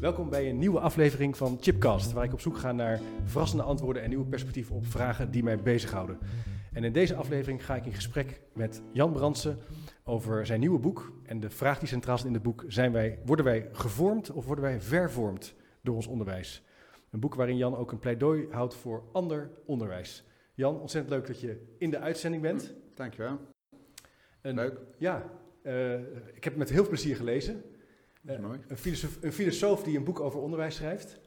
Welkom bij een nieuwe aflevering van Chipcast, waar ik op zoek ga naar verrassende antwoorden en nieuwe perspectieven op vragen die mij bezighouden. En in deze aflevering ga ik in gesprek met Jan Brandsen over zijn nieuwe boek. En de vraag die centraal staat in het boek, zijn wij, worden wij gevormd of worden wij vervormd door ons onderwijs? Een boek waarin Jan ook een pleidooi houdt voor ander onderwijs. Jan, ontzettend leuk dat je in de uitzending bent. Dankjewel. Een, Leuk. Ja, eh, ik heb het met heel veel plezier gelezen. Dat is Eh, mooi. Een filosoof, een filosoof die een boek over onderwijs schrijft.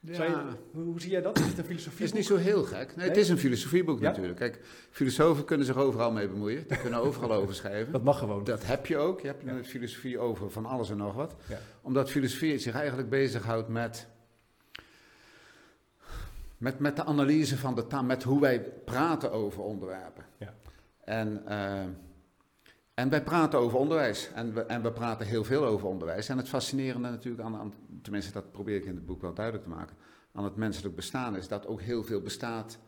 Je- hoe, hoe zie jij dat? Is het een filosofie? Het is niet zo heel gek. Nee, het is een filosofieboek Ja? natuurlijk. Kijk, filosofen kunnen zich overal mee bemoeien. Die kunnen overal over schrijven. Dat mag gewoon. Dat heb je ook. Je hebt Ja. een filosofie over van alles en nog wat. Ja. Omdat filosofie zich eigenlijk bezighoudt met, met, met de analyse van de taal, met hoe wij praten over onderwerpen. Ja. En, eh, en wij praten over onderwijs. En we, en we praten heel veel over onderwijs. En het fascinerende natuurlijk aan, aan, tenminste dat probeer ik in het boek wel duidelijk te maken, aan het menselijk bestaan is dat ook heel veel bestaat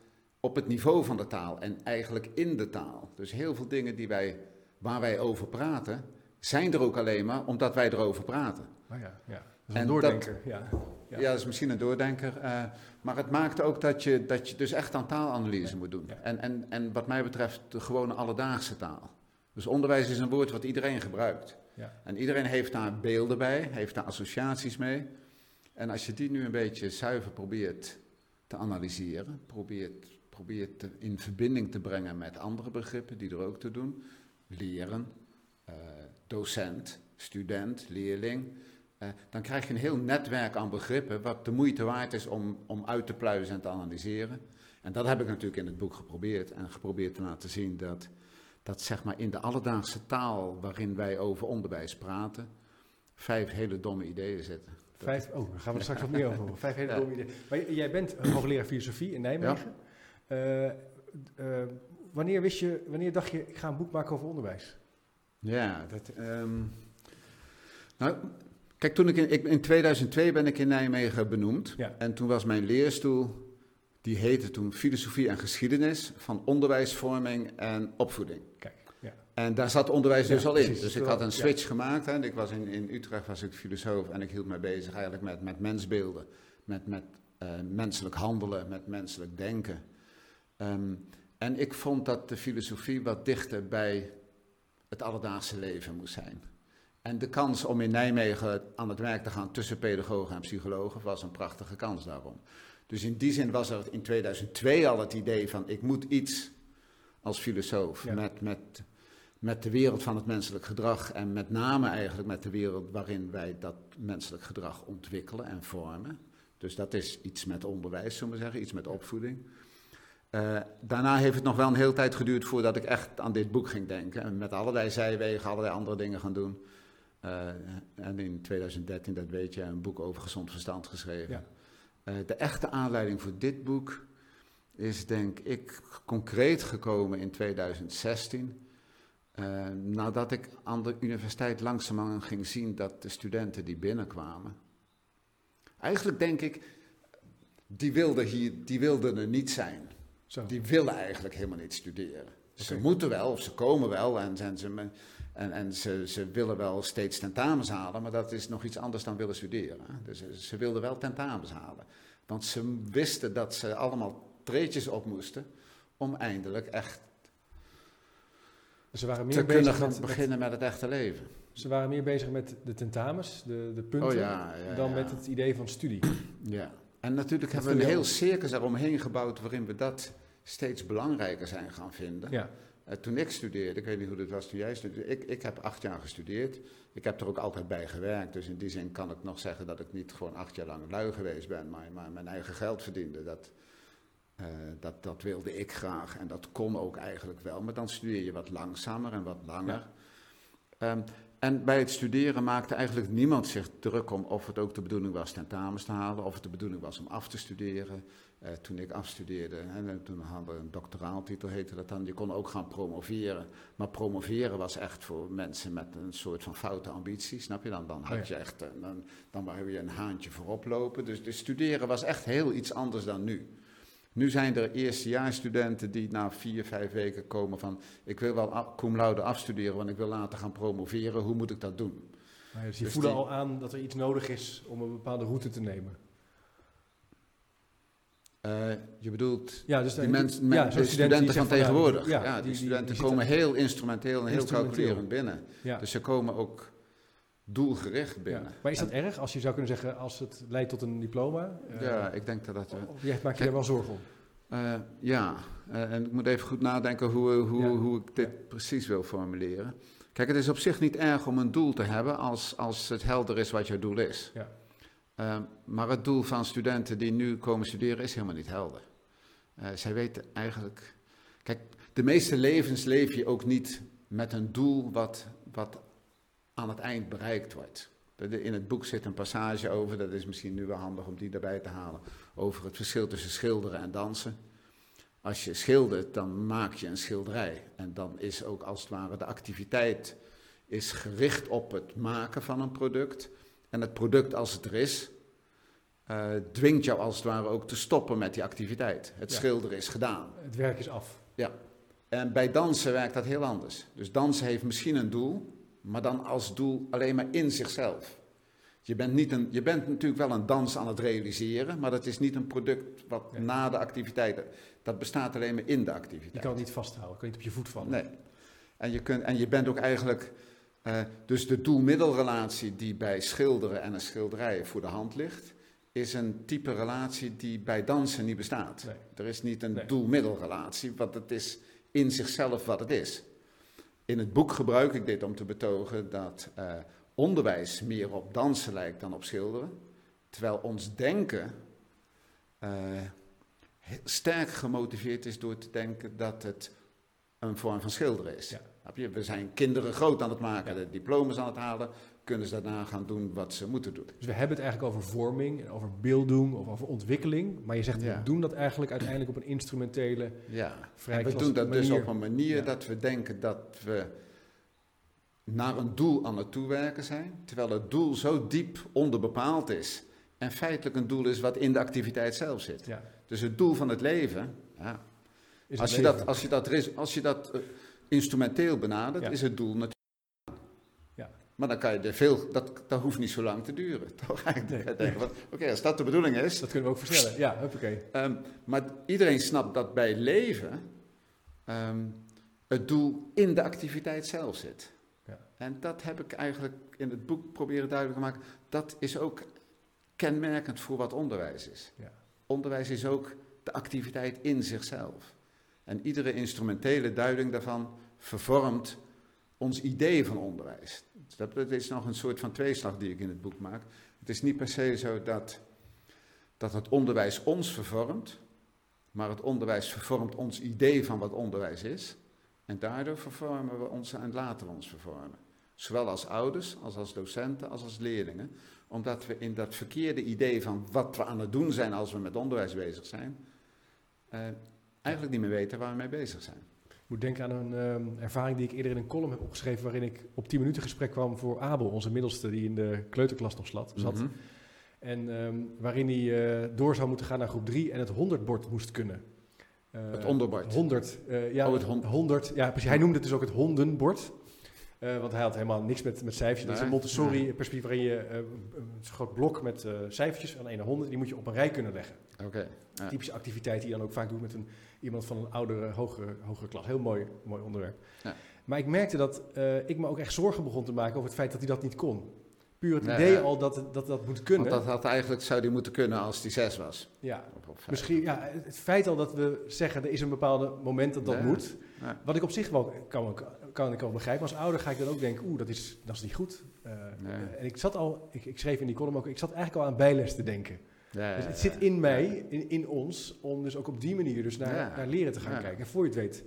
op het niveau van de taal en eigenlijk in de taal. Dus heel veel dingen die wij, waar wij over praten, zijn er ook alleen maar omdat wij erover praten. Oh ja, ja. Dat is En een doordenker. Ja. Ja, Ja. dat is misschien een doordenker. eh, maar het maakt ook dat je, dat je dus echt aan taalanalyse moet doen. Ja. En, en, en wat mij betreft de gewone alledaagse taal. Dus onderwijs is een woord wat iedereen gebruikt. Ja. En iedereen heeft daar beelden bij, heeft daar associaties mee. En als je die nu een beetje zuiver probeert te analyseren, probeert, probeert te- in verbinding te brengen met andere begrippen die er ook te doen, leren, eh, docent, student, leerling, eh, dan krijg je een heel netwerk aan begrippen wat de moeite waard is om, om uit te pluizen en te analyseren. En dat heb ik natuurlijk in het boek geprobeerd en geprobeerd te laten zien dat, dat zeg maar in de alledaagse taal waarin wij over onderwijs praten, vijf hele domme ideeën zitten. Vijf, oh, daar gaan we er straks wat meer over horen. Vijf hele Ja. domme ideeën. Maar jij bent hoogleraar filosofie in Nijmegen. Eh, eh, wanneer, wist je, wanneer dacht je, ik ga een boek maken over onderwijs? Ja, dat. ehm, nou, kijk, toen ik in, ik, in 2002 ben ik in Nijmegen benoemd. Ja. En toen was mijn leerstoel, die heette toen Filosofie en Geschiedenis van Onderwijsvorming en Opvoeding. Kijk, ja. En daar zat onderwijs dus Ja, al in. precies. Dus ik had een switch gemaakt. Hè. en Ik was in, in Utrecht was ik filosoof en ik hield mij bezig eigenlijk met, met mensbeelden, met, met eh, menselijk handelen, met menselijk denken. Ehm, en ik vond dat de filosofie wat dichter bij het alledaagse leven moest zijn. En de kans om in Nijmegen aan het werk te gaan tussen pedagogen en psychologen was een prachtige kans daarom. Dus in die zin was er in 2002 al het idee van ik moet iets als filosoof Ja. met, met, met de wereld van het menselijk gedrag en met name eigenlijk met de wereld waarin wij dat menselijk gedrag ontwikkelen en vormen. Dus dat is iets met onderwijs, zullen we zeggen, iets met opvoeding. Eh, daarna heeft het nog wel een hele tijd geduurd voordat ik echt aan dit boek ging denken. En met allerlei zijwegen, allerlei andere dingen gaan doen. Eh, en in 2013, dat weet je, een boek over gezond verstand geschreven. Ja. Eh, de echte aanleiding voor dit boek is denk ik concreet gekomen in 2016. eh, nadat ik aan de universiteit langzamerhand ging zien dat de studenten die binnenkwamen. Eigenlijk denk ik, die wilden, hier, die wilden er niet zijn. Zo. Die willen eigenlijk helemaal niet studeren. Ze moeten wel, of ze komen wel en, en, ze, en, en ze, ze willen wel steeds tentamens halen, maar dat is nog iets anders dan willen studeren. Dus ze, ze wilden wel tentamens halen. Want ze wisten dat ze allemaal treetjes op moesten om eindelijk echt Dus ze waren meer te bezig kunnen gaan met, beginnen met het echte leven. ze waren meer bezig met de tentamens, de, de punten, Oh ja, ja, dan ja. met het idee van studie. Ja, en natuurlijk Dat hebben we een heel circus eromheen gebouwd waarin we dat steeds belangrijker zijn gaan vinden. Ja, Eh, toen ik studeerde, ik weet niet hoe dat was toen jij studeerde, ik, ik heb acht jaar gestudeerd. Ik heb er ook altijd bij gewerkt, dus in die zin kan ik nog zeggen dat ik niet gewoon acht jaar lang lui geweest ben, maar, maar mijn eigen geld verdiende. Dat, eh, dat, dat wilde ik graag en dat kon ook eigenlijk wel, maar dan studeer je wat langzamer en wat langer. Ehm, en bij het studeren maakte eigenlijk niemand zich druk om of het ook de bedoeling was tentamens te halen, of het de bedoeling was om af te studeren. Eh, toen ik afstudeerde, hè, en toen hadden we een doctoraaltitel, heette dat dan. Je kon ook gaan promoveren. Maar promoveren was echt voor mensen met een soort van foute ambitie, snap je? Dan, dan had ja. je echt, eh, dan, dan wou je een haantje voorop lopen. Dus, dus studeren was echt heel iets anders dan nu. Nu zijn er eerstejaarsstudenten die na vier, vijf weken komen van... ik wil wel cum laude afstuderen, want ik wil later gaan promoveren. Hoe moet ik dat doen? Ah, dus die Dus voelen die- al aan dat er iets nodig is om een bepaalde route te nemen. Eh, je bedoelt Ja, dus die de- mensen, ja, de student studenten van tegenwoordig. Ja, die, studenten die komen heel instrumenteel en heel calculerend binnen. Dus ze komen ook doelgericht binnen. Maar is dat erg als je zou kunnen zeggen als het leidt tot een diploma? Eh, Ja, ik denk dat dat... eh, of maak je Kijk, daar wel zorgen om? Eh, ja, eh, en ik moet even goed nadenken hoe, hoe, hoe ik dit precies wil formuleren. Kijk, het is op zich niet erg om een doel te hebben als, als het helder is wat jouw doel is. Ja. Eh, maar het doel van studenten die nu komen studeren is helemaal niet helder. Eh, zij weten eigenlijk. Kijk, de meeste levens leef je ook niet met een doel wat, wat aan het eind bereikt wordt. In het boek zit een passage over, dat is misschien nu wel handig om die erbij te halen, over het verschil tussen schilderen en dansen. Als je schildert, dan maak je een schilderij. En dan is ook als het ware de activiteit is gericht op het maken van een product. En het product als het er is, eh, dwingt jou als het ware ook te stoppen met die activiteit. Het Ja. schilderen is gedaan. Het werk is af. En bij dansen werkt dat heel anders. Dus dansen heeft misschien een doel, maar dan als doel alleen maar in zichzelf. Je bent, niet een, je bent natuurlijk wel een dans aan het realiseren, maar dat is niet een product wat na de activiteit. Dat bestaat alleen maar in de Je activiteit. kan het niet vasthouden, kan niet op je voet vallen. Nee. En je, kunt, en je bent ook eigenlijk. Eh, dus de doel-middelrelatie die bij schilderen en een schilderij voor de hand ligt, is een type relatie die bij dansen niet bestaat. Nee. Er is niet een Nee. doel-middelrelatie, want het is in zichzelf wat het is. In het boek gebruik ik dit om te betogen dat eh, onderwijs meer op dansen lijkt dan op schilderen. Terwijl ons denken eh, sterk gemotiveerd is door te denken dat het een vorm van schilderen is. Ja. We zijn kinderen groot aan het maken, de diploma's aan het halen, kunnen ze daarna gaan doen wat ze moeten doen. Dus we hebben het eigenlijk over vorming, en over beelddoen, of over ontwikkeling. Maar je zegt, Ja. we doen dat eigenlijk uiteindelijk op een instrumentele, Ja. vrij En we doen dat dus op een manier Ja. dat we denken dat we naar een doel aan het toewerken zijn, terwijl het doel zo diep onderbepaald is en feitelijk een doel is wat in de activiteit zelf zit. Dus het doel van het leven, ja, als, je leven. dat, als je dat, als je dat eh, instrumenteel benadert, Ja. is het doel natuurlijk. Ja. Maar dan kan je er veel, dat, dat hoeft niet zo lang te duren. Toch? Eigenlijk Nee. denken Oké, als dat de bedoeling is, Dat kunnen we ook versnellen. Ja, huppakee. Ehm, maar iedereen snapt dat bij leven ehm, het doel in de activiteit zelf zit. Ja. En dat heb ik eigenlijk in het boek proberen duidelijk te maken. Dat is ook kenmerkend voor wat onderwijs is. Ja. Onderwijs is ook de activiteit in zichzelf. En iedere instrumentele duiding daarvan vervormt ons idee van onderwijs. Dat, is nog een soort van tweeslag die ik in het boek maak. Het is niet per se zo dat, dat het onderwijs ons vervormt, maar het onderwijs vervormt ons idee van wat onderwijs is. En daardoor vervormen we ons en laten we ons vervormen. Zowel als ouders, als als docenten, als als leerlingen. Omdat we in dat verkeerde idee van wat we aan het doen zijn als we met onderwijs bezig zijn, eh, eigenlijk niet meer weten waar we mee bezig zijn. Ik moet denken aan een ehm, ervaring die ik eerder in een column heb opgeschreven... waarin ik op 10 minuten gesprek kwam voor Abel, onze middelste... die in de kleuterklas nog zat. Mhm. En ehm, waarin hij eh, door zou moeten gaan naar groep 3 en het 100-bord moest kunnen. Eh, Het onderbord. 100, eh, ja, Oh, het hon- 100, ja, precies. Hij noemde het dus ook het hondenbord. Want hij had helemaal niks met, met cijfertjes. Het is een Montessori-perspectief waarin je een groot blok met cijfertjes aan 1 naar 100, die moet je op een rij kunnen leggen. Oké. Ja. Typische activiteit die je dan ook vaak doet met een, iemand van een oudere, hogere, hogere klas. Heel mooi, mooi onderwerp. Ja. Maar ik merkte dat eh, ik me ook echt zorgen begon te maken over het feit dat hij dat niet kon. Puur het idee ja. al dat dat dat moet kunnen. Want dat had eigenlijk, zou die moeten kunnen als die zes was. ja. Misschien, ja, het feit al dat we zeggen er is een bepaald moment dat dat moet. Wat ik op zich wel kan, kan ik wel begrijpen. Als ouder ga ik dan ook denken, oeh, dat is, dat is niet goed. Eh. En ik zat al, ik, ik schreef in die column ook, ik zat eigenlijk al aan bijles te denken. Ja, Dus het zit in mij, in, in ons, om dus ook op die manier dus naar, naar leren te gaan kijken. En voor je het weet.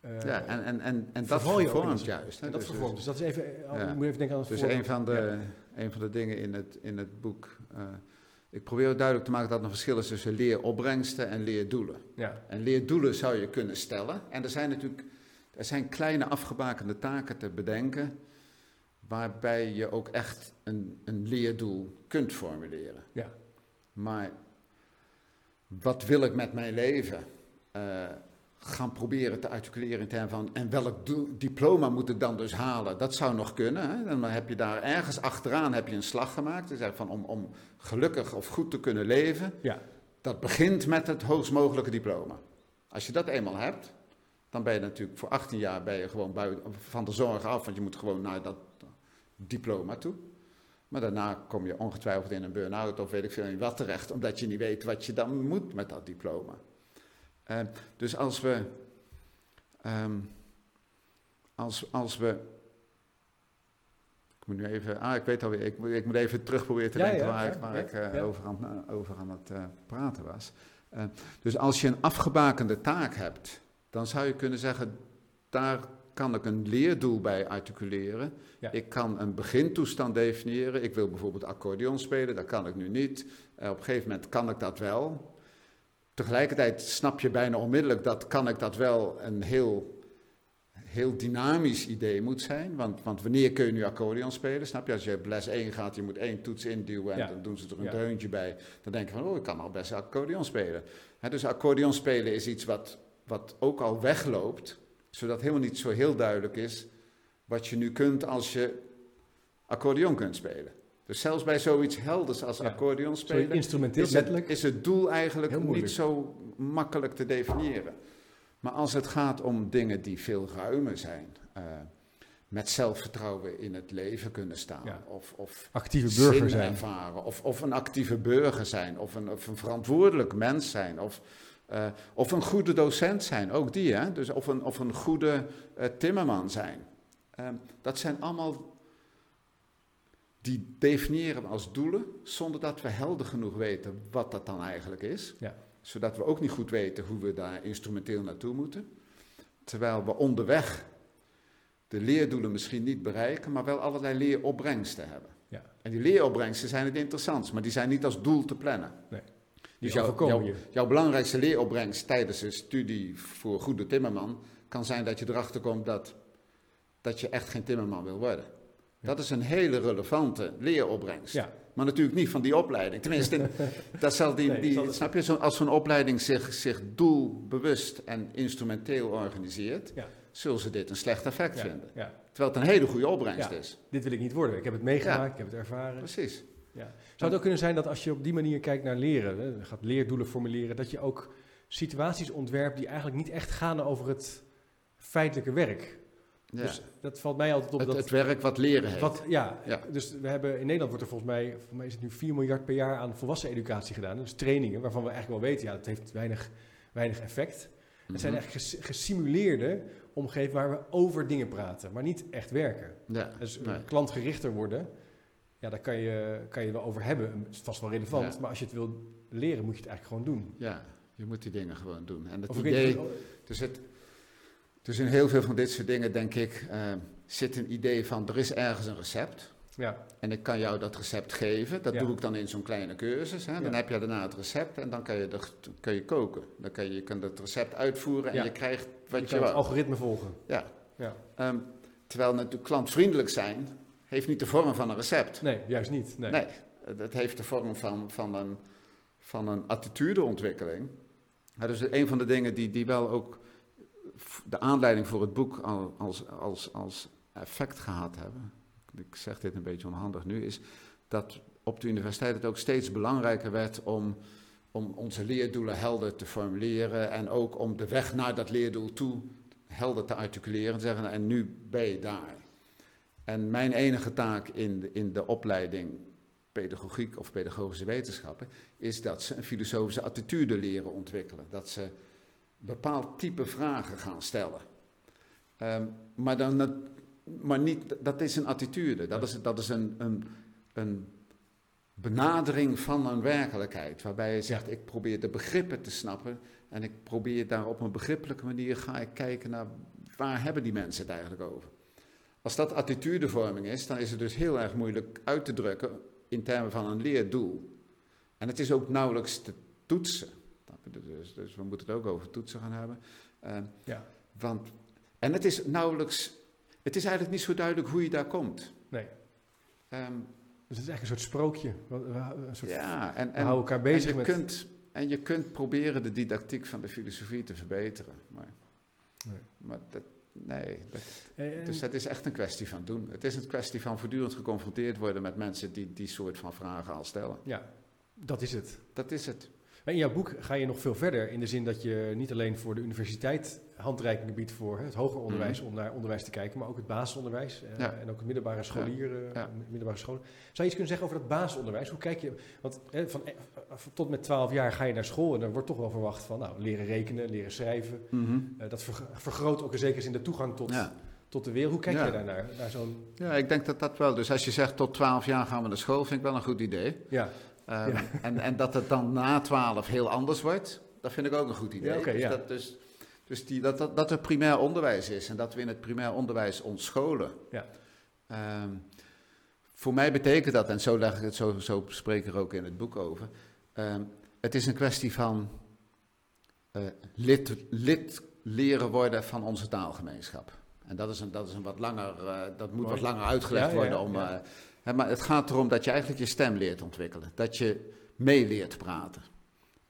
eh, Ja, en, en, en, en dat vervormt juist. hè. en dat Dus- vervormt. Dus dat is even, eh, Ja. moet even denken aan het Dus een van, de, een van de dingen in het, in het boek. eh, ik probeer ook duidelijk te maken dat er een verschil is tussen leeropbrengsten en leerdoelen. Ja, En leerdoelen zou je kunnen stellen. En er zijn natuurlijk er zijn kleine afgebakende taken te bedenken. waarbij je ook echt een, een leerdoel kunt formuleren. ja, Maar wat wil ik met mijn leven? Eh, gaan proberen te articuleren in termen van en welk diploma moet ik dan dus halen? Dat zou nog kunnen. Hè? Dan heb je daar ergens achteraan heb je een slag gemaakt. Dus van om, om gelukkig of goed te kunnen leven. Ja. Dat begint met het hoogst mogelijke diploma. Als je dat eenmaal hebt, dan ben je natuurlijk voor 18 jaar ben je gewoon buiten, van de zorg af, want je moet gewoon naar dat diploma toe. Maar daarna kom je ongetwijfeld in een burn-out of weet ik veel in wat terecht, omdat je niet weet wat je dan moet met dat diploma. Uh, dus als we, um, als, als we, ik moet nu even, ah ik weet alweer, ik, ik moet even terug proberen te denken waar, ik, waar ik uh, over, aan, over aan het uh, praten was. dus als je een afgebakende taak hebt, dan zou je kunnen zeggen, daar kan ik een leerdoel bij articuleren. Ja. Ik kan een begintoestand definiëren. Ik wil bijvoorbeeld accordeon spelen, dat kan ik nu niet. Uh, op een gegeven moment kan ik dat wel. Tegelijkertijd snap je bijna onmiddellijk dat kan ik dat wel een heel, heel dynamisch idee moet zijn. Want, want wanneer kun je nu accordeon spelen? Snap je? Als je op les 1 gaat, je moet één toets induwen en dan doen ze er een ja. deuntje bij. Dan denk je van, oh, ik kan al best accordeon spelen. dus accordeon spelen is iets wat, wat ook al wegloopt zodat helemaal niet zo heel duidelijk is wat je nu kunt als je accordeon kunt spelen. Dus zelfs bij zoiets helders als ja. accordeon spelen, instrumenteel, is, het, is het doel eigenlijk niet zo makkelijk te definiëren. Maar als het gaat om dingen die veel ruimer zijn, uh, met zelfvertrouwen in het leven kunnen staan, ja. of, of actieve burger zijn, ervaren, of, of een actieve burger zijn, of een, of een verantwoordelijk mens zijn, of uh, of een goede docent zijn, ook die, hè? Dus of, een, of een goede uh, timmerman zijn. Uh, dat zijn allemaal, die definiëren als doelen, zonder dat we helder genoeg weten wat dat dan eigenlijk is. Ja. Zodat we ook niet goed weten hoe we daar instrumenteel naartoe moeten. Terwijl we onderweg de leerdoelen misschien niet bereiken, maar wel allerlei leeropbrengsten hebben. Ja. En die leeropbrengsten zijn het interessantst, maar die zijn niet als doel te plannen. Nee. Dus jouw, jouw, belangrijkste leeropbrengst tijdens een studie voor goede timmerman kan zijn dat je erachter komt dat, dat je echt geen timmerman wil worden. Dat is een hele relevante leeropbrengst. Ja. Maar natuurlijk niet van die opleiding. Tenminste, dat zal die, die snap je, als zo'n opleiding zich, zich doelbewust en instrumenteel organiseert, ja. zullen ze dit een slecht effect vinden. Terwijl het een hele goede opbrengst is. Dit wil ik niet worden. Ik heb het meegemaakt, ik heb het ervaren. Precies. Ja. Zou het ook kunnen zijn dat als je op die manier kijkt naar leren, hè, gaat leerdoelen formuleren, dat je ook situaties ontwerpt die eigenlijk niet echt gaan over het feitelijke werk? Ja. Dus dat valt mij altijd op. Het, dat, het werk wat leren heeft. Wat, ja, dus we hebben in Nederland wordt er volgens mij, volgens mij is het nu 4 miljard per jaar aan volwassen educatie gedaan. Dus trainingen waarvan we eigenlijk wel weten, ja, dat heeft weinig, weinig effect. Het zijn Mhm. echt gesimuleerde omgevingen waar we over dingen praten, maar niet echt werken. Ja, Dus nee. klantgerichter worden, ja, daar kan je, kan je wel over hebben. Het is vast wel relevant, Ja. maar als je het wil leren, moet je het eigenlijk gewoon doen. ja, je moet die dingen gewoon doen. En het idee, dus, het, dus in heel veel van dit soort dingen, denk ik, eh, zit een idee van er is ergens een recept. ja, En ik kan jou dat recept geven. Dat Ja. doe ik dan in zo'n kleine cursus. Hè. Dan Ja. heb je daarna het recept en dan kan je, kun je koken. Dan kan je, je kunt het recept uitvoeren en je krijgt je wat je, kan het algoritme volgen. Ja. Ja. Ehm, terwijl natuurlijk klantvriendelijk zijn heeft niet de vorm van een recept. Nee, juist niet. Nee. Nee, het heeft de vorm van, van, een, van een attitudeontwikkeling. Ja, dus een van de dingen die, die wel ook de aanleiding voor het boek al, als, als, als effect gehad hebben, ik zeg dit een beetje onhandig nu, is dat op de universiteit het ook steeds belangrijker werd om, om onze leerdoelen helder te formuleren en ook om de weg naar dat leerdoel toe helder te articuleren en zeggen, en nu ben je daar. En mijn enige taak in de, in de opleiding pedagogiek of pedagogische wetenschappen is dat ze een filosofische attitude leren ontwikkelen. Dat ze bepaald type vragen gaan stellen. Ehm, maar, dan, maar niet, dat is een attitude, dat is, dat is een, een, een benadering van een werkelijkheid. Waarbij je zegt, ik probeer de begrippen te snappen en ik probeer daar op een begrippelijke manier ga ik kijken naar waar hebben die mensen het eigenlijk over. Als dat attitudevorming is, dan is het dus heel erg moeilijk uit te drukken in termen van een leerdoel. En het is ook nauwelijks te toetsen. Dus, dus we moeten het ook over toetsen gaan hebben. Eh, Ja. want, en het is nauwelijks, het is eigenlijk niet zo duidelijk hoe je daar komt. Nee. Ehm, Dus het is eigenlijk een soort sprookje. Een soort, ja, en, we en, houden elkaar en bezig je met... kunt En je kunt proberen de didactiek van de filosofie te verbeteren. Maar, Nee. maar dat, nee, dat, Eh, en- dus dat is echt een kwestie van doen. Het is een kwestie van voortdurend geconfronteerd worden met mensen die die soort van vragen al stellen. ja, dat is het. Dat is het. In jouw boek ga je nog veel verder in de zin dat je niet alleen voor de universiteit handreikingen biedt voor hè, het hoger onderwijs om naar onderwijs te kijken, maar ook het basisonderwijs eh, Ja. en ook het middelbare scholieren, Ja. middelbare scholen. Zou je iets kunnen zeggen over dat basisonderwijs? Hoe kijk je, want hè, van, eh, tot met 12 jaar ga je naar school en dan wordt toch wel verwacht van nou, leren rekenen, leren schrijven. Eh, dat verg- vergroot ook in zekere zin de toegang tot, Ja. tot de wereld. Hoe kijk je daarnaar? Naar zo'n, ja, ik denk dat dat wel. Dus als je zegt tot 12 jaar gaan we naar school, vind ik wel een goed idee. ja, Ehm, en, en dat het dan na 12 heel anders wordt, dat vind ik ook een goed idee. Ja, dus ja. dat, dus, dus die, dat, dat, dat er primair onderwijs is en dat we in het primair onderwijs ontscholen. Ja. Ehm, voor mij betekent dat, en zo leg ik het, zo, zo spreek ik er ook in het boek over. ehm, het is een kwestie van eh, lid, lid leren worden van onze taalgemeenschap. En dat is een, dat is een wat langer, eh, dat moet Mooi. wat langer uitgelegd Ja, ja, worden om. eh, hè, maar het gaat erom dat je eigenlijk je stem leert ontwikkelen. Dat je mee leert praten.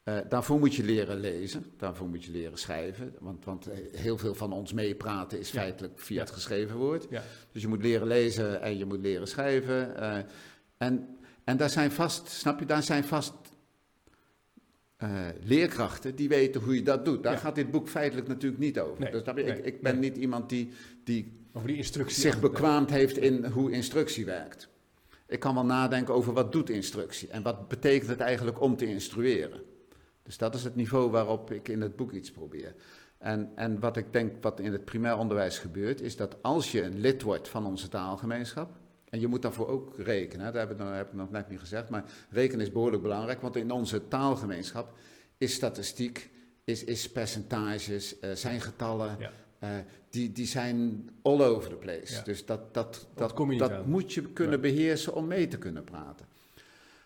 Eh, daarvoor moet je leren lezen, daarvoor moet je leren schrijven. Want, want eh, heel veel van ons meepraten is feitelijk via Ja. het geschreven woord. ja, Dus je moet leren lezen en je moet leren schrijven. eh, en, en daar zijn vast, snap je, daar zijn vast leerkrachten die weten hoe je dat doet. Daar Ja. gaat dit boek feitelijk natuurlijk niet over. Nee, dus snap je, nee, ik, ik ben nee. niet iemand die, die over die instructie. zich bekwaamd heeft in hoe instructie werkt. Ik kan wel nadenken over wat doet instructie en wat betekent het eigenlijk om te instrueren. Dus dat is het niveau waarop ik in het boek iets probeer. En, en wat ik denk wat in het primair onderwijs gebeurt, is dat als je een lid wordt van onze taalgemeenschap, en je moet daarvoor ook rekenen, hè, dat heb ik, nog, heb ik nog net niet gezegd, maar rekenen is behoorlijk belangrijk, want in onze taalgemeenschap is statistiek, is, is percentages, eh, zijn getallen, Ja. eh, die, die zijn all over the place. Ja. Dus dat, dat, dat, dat moet je kunnen beheersen om mee te kunnen praten.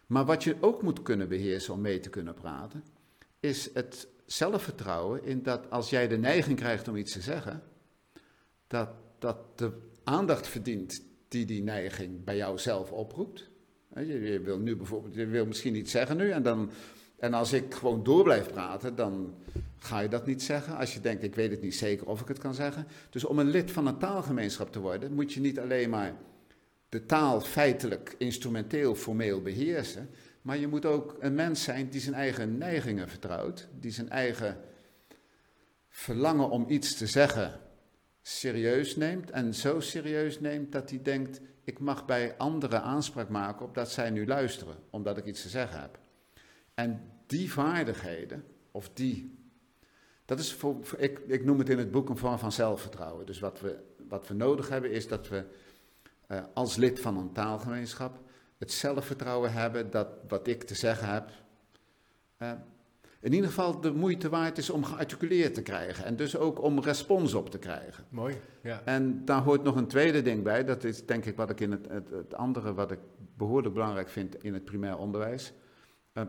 Maar wat je ook moet kunnen beheersen om mee te kunnen praten, is het zelfvertrouwen in dat als jij de neiging krijgt om iets te zeggen, dat, dat de aandacht verdient die die neiging bij jou zelf oproept. Je, je wil nu bijvoorbeeld, je wil misschien iets zeggen nu en dan, en als ik gewoon door blijf praten, dan ga je dat niet zeggen. Als je denkt, ik weet het niet zeker of ik het kan zeggen. Dus om een lid van een taalgemeenschap te worden, moet je niet alleen maar de taal feitelijk, instrumenteel, formeel beheersen. Maar je moet ook een mens zijn die zijn eigen neigingen vertrouwt, die zijn eigen verlangen om iets te zeggen serieus neemt. En zo serieus neemt dat hij denkt, ik mag bij anderen aanspraak maken op dat zij nu luisteren, omdat ik iets te zeggen heb. En die vaardigheden, of die, dat is voor, ik, ik noem het in het boek een vorm van zelfvertrouwen. Dus wat we, wat we nodig hebben is dat we eh, als lid van een taalgemeenschap het zelfvertrouwen hebben dat wat ik te zeggen heb, eh, in ieder geval de moeite waard is om gearticuleerd te krijgen. En dus ook om respons op te krijgen. Mooi, ja. En daar hoort nog een tweede ding bij. Dat is denk ik wat ik in het, het, het andere wat ik behoorlijk belangrijk vind in het primair onderwijs. Eh,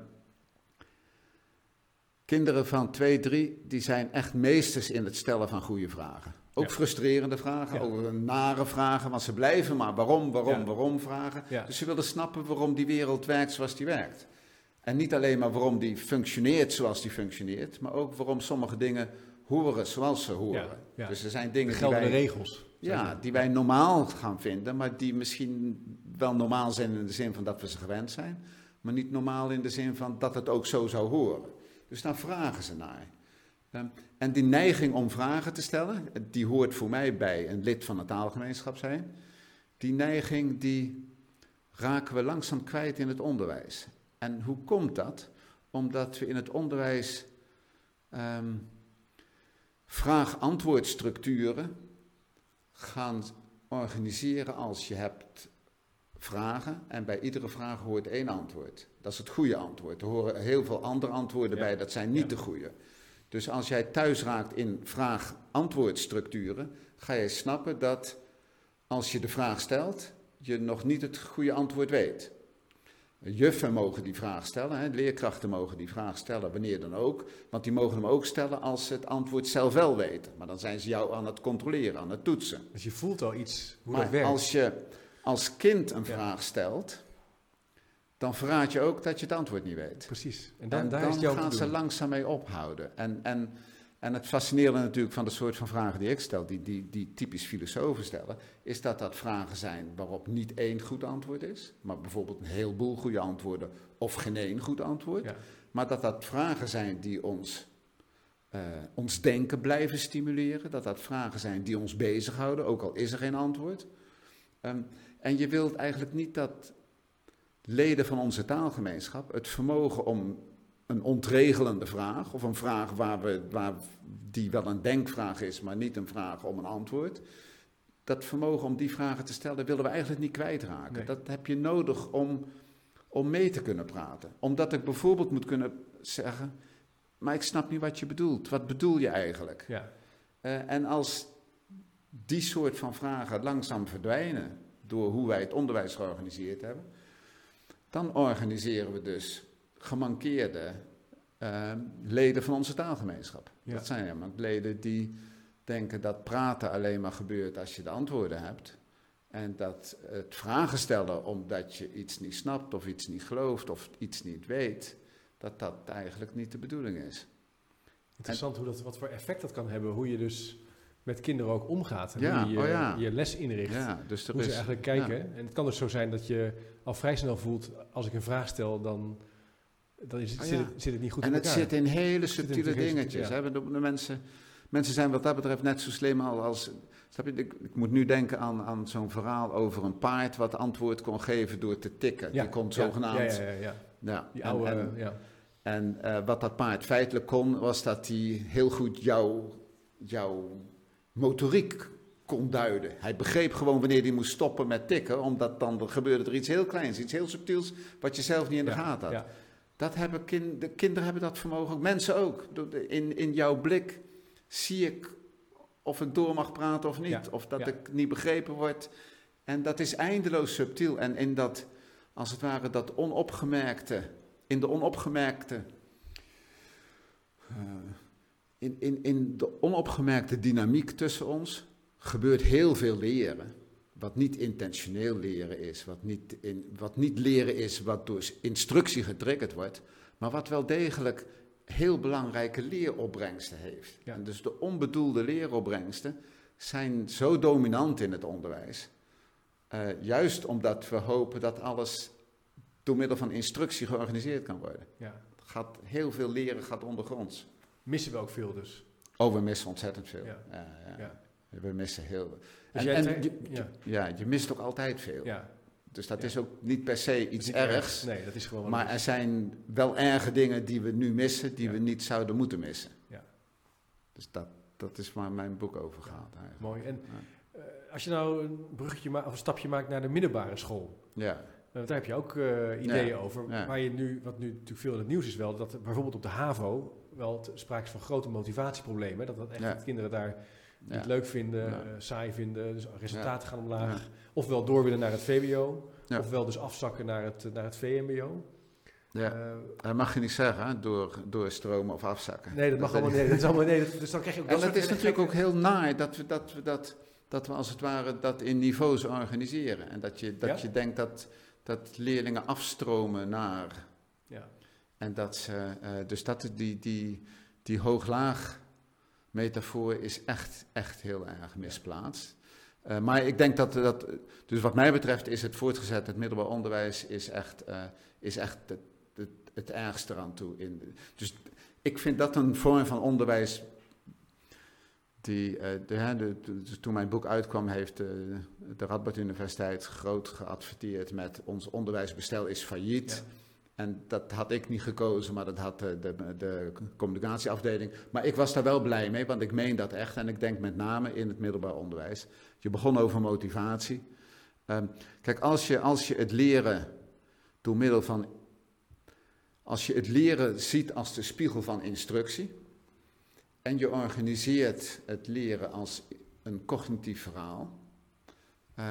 kinderen van 2, 3, die zijn echt meesters in het stellen van goede vragen. Ook Ja. frustrerende vragen, Ja. ook nare vragen, want ze blijven maar waarom, waarom, Ja. waarom vragen. Dus ze willen snappen waarom die wereld werkt zoals die werkt. En niet alleen maar waarom die functioneert zoals die functioneert, maar ook waarom sommige dingen horen zoals ze horen. Dus er zijn dingen die geldende wij, regels. ja, die wij normaal gaan vinden, maar die misschien wel normaal zijn in de zin van dat we ze gewend zijn, maar niet normaal in de zin van dat het ook zo zou horen. Dus daar vragen ze naar. Ehm, en die neiging om vragen te stellen, die hoort voor mij bij een lid van een taalgemeenschap zijn. Die neiging die raken we langzaam kwijt in het onderwijs. En hoe komt dat? Omdat we in het onderwijs ehm, vraag-antwoordstructuren gaan organiseren als je hebt vragen en bij iedere vraag hoort één antwoord. Dat is het goede antwoord. Er horen heel veel andere antwoorden Ja. bij, dat zijn niet Ja. de goede. Dus als jij thuis raakt in vraag-antwoordstructuren, ga je snappen dat als je de vraag stelt, je nog niet het goede antwoord weet. Juffen mogen die vraag stellen, hè, leerkrachten mogen die vraag stellen, wanneer dan ook. Want die mogen hem ook stellen als ze het antwoord zelf wel weten. Maar dan zijn ze jou aan het controleren, aan het toetsen. Dus je voelt al iets, hoe maar dat werkt. als je als kind een Ja. vraag stelt, dan verraad je ook dat je het antwoord niet weet. Precies. En dan, daar dan gaan ze langzaam mee ophouden. En, en, en het fascinerende natuurlijk van de soort van vragen die ik stel, die, die, die typisch filosofen stellen, is dat dat vragen zijn waarop niet één goed antwoord is, maar bijvoorbeeld een heleboel goede antwoorden of geen één goed antwoord. Ja. Maar dat dat vragen zijn die ons, uh, ons denken blijven stimuleren, dat dat vragen zijn die ons bezighouden, ook al is er geen antwoord. Um, en je wilt eigenlijk niet dat leden van onze taalgemeenschap het vermogen om een ontregelende vraag, of een vraag waar we, waar, die wel een denkvraag is, maar niet een vraag om een antwoord. Dat vermogen om die vragen te stellen willen we eigenlijk niet kwijtraken. Dat heb je nodig om, om mee te kunnen praten. Omdat ik bijvoorbeeld moet kunnen zeggen, maar ik snap niet wat je bedoelt. Wat bedoel je eigenlijk? Ja. Uh, en als die soort van vragen langzaam verdwijnen door hoe wij het onderwijs georganiseerd hebben, dan organiseren we dus gemankeerde uh, leden van onze taalgemeenschap. Dat zijn helemaal leden die denken dat praten alleen maar gebeurt als je de antwoorden hebt. En dat het vragen stellen omdat je iets niet snapt of iets niet gelooft of iets niet weet, dat dat eigenlijk niet de bedoeling is. Interessant hoe dat, wat voor effect dat kan hebben, hoe je dus met kinderen ook omgaat. En hoe je, oh je les inricht. Ja, dus hoe ze eigenlijk kijken. En het kan dus zo zijn dat je al vrij snel voelt, als ik een vraag stel, dan, dan is het, oh zit, het, zit, het, niet goed en in elkaar. En het zit in hele subtiele dingetjes. Ja. De, mensen, mensen zijn wat dat betreft net zo slim als... je, ik, ik moet nu denken aan, aan zo'n verhaal over een paard wat antwoord kon geven door te tikken. Die kon zogenaamd... Ja, ja, ja. ja. Die oude, en, ja. En uh, wat dat paard feitelijk kon, was dat hij heel goed jouw jou motoriek kon duiden. Hij begreep gewoon wanneer hij moest stoppen met tikken, omdat dan gebeurde er iets heel kleins, iets heel subtiels, wat je zelf niet in de gaten had. Dat hebben kind, de kinderen hebben dat vermogen, ook mensen ook. In, in jouw blik zie ik of ik door mag praten of niet, of dat ik niet begrepen word. En dat is eindeloos subtiel. En in dat, als het ware, dat onopgemerkte, in de onopgemerkte. Uh, in, in, in de onopgemerkte dynamiek tussen ons gebeurt heel veel leren. Wat niet intentioneel leren is, wat niet, in, wat niet leren is wat door instructie getriggerd wordt, maar wat wel degelijk heel belangrijke leeropbrengsten heeft. En dus de onbedoelde leeropbrengsten zijn zo dominant in het onderwijs. Uh, juist omdat we hopen dat alles door middel van instructie georganiseerd kan worden. Ja. Gaat, heel veel leren gaat ondergronds missen we ook veel dus. Oh, we missen ontzettend veel. Ja. ja, ja. We missen heel veel. Dus en, en je, ja. ja, je mist ook altijd veel. Ja. Dus dat is ook niet per se iets ergs. Nee, dat is gewoon maar er zijn wel erge dingen die we nu missen, die we niet zouden moeten missen. Ja. Dus dat, dat is waar mijn boek over gaat. Eigenlijk. Mooi. En uh, als je nou een bruggetje of een stapje maakt naar de middelbare school. Ja. Uh, daar heb je ook uh, ideeën over. Waar je nu, wat nu natuurlijk veel in het nieuws is wel, dat bijvoorbeeld op de HAVO wel sprake is van grote motivatieproblemen. Dat, dat echt kinderen daar niet leuk vinden, uh, saai vinden, dus resultaten gaan omlaag. Ofwel door willen naar het VWO, ofwel dus afzakken naar het, naar het VMBO. Ja, uh, dat mag je niet zeggen, door, doorstromen of afzakken. Nee, dat mag allemaal niet. Dat is allemaal, nee, dus dan krijg je ook en dat is natuurlijk ook heel naar dat we dat, we dat, dat we als het ware dat in niveaus organiseren. En dat je, dat je denkt dat, dat leerlingen afstromen naar ja. En dat ze, uh, dus dat, die, die, die hoog-laag metafoor is echt, echt heel erg misplaatst. Uh, maar ik denk dat, dat, dus wat mij betreft is het voortgezet, het middelbaar onderwijs, is echt, uh, is echt het, het, het, ergste eraan toe. In, dus ik vind dat een vorm van onderwijs die, de, de, toen mijn boek uitkwam, heeft de, Radboud Universiteit groot geadverteerd met ons onderwijsbestel is failliet. En dat had ik niet gekozen, maar dat had de, de, de, communicatieafdeling. Maar ik was daar wel blij mee, want ik meen dat echt. En ik denk met name in het middelbaar onderwijs. Je begon over motivatie. Um, kijk, als je, als je het leren door middel van. Als je het leren ziet als de spiegel van instructie. En je organiseert het leren als een cognitief verhaal. Uh,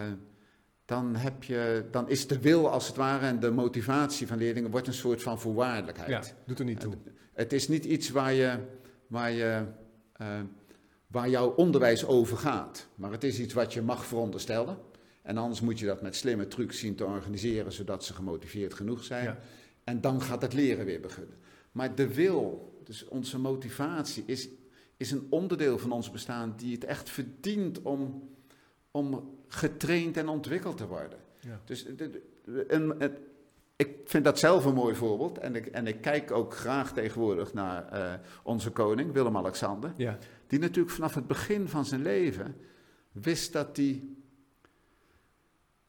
dan, heb je, dan is de wil als het ware en de motivatie van leerlingen wordt een soort van voorwaardelijkheid. Ja, doet er niet toe. Het is niet iets waar, je, waar, je, uh, waar jouw onderwijs over gaat, maar het is iets wat je mag veronderstellen. En anders moet je dat met slimme trucs zien te organiseren, zodat ze gemotiveerd genoeg zijn. Ja. En dan gaat het leren weer beginnen. Maar de wil, dus onze motivatie, is, is een onderdeel van ons bestaan die het echt verdient om, om getraind en ontwikkeld te worden. Ja. Dus een- het- ik vind dat zelf een mooi voorbeeld. En ik, en ik kijk ook graag tegenwoordig naar eh, onze koning, Willem-Alexander. Ja. Die natuurlijk vanaf het begin van zijn leven wist dat hij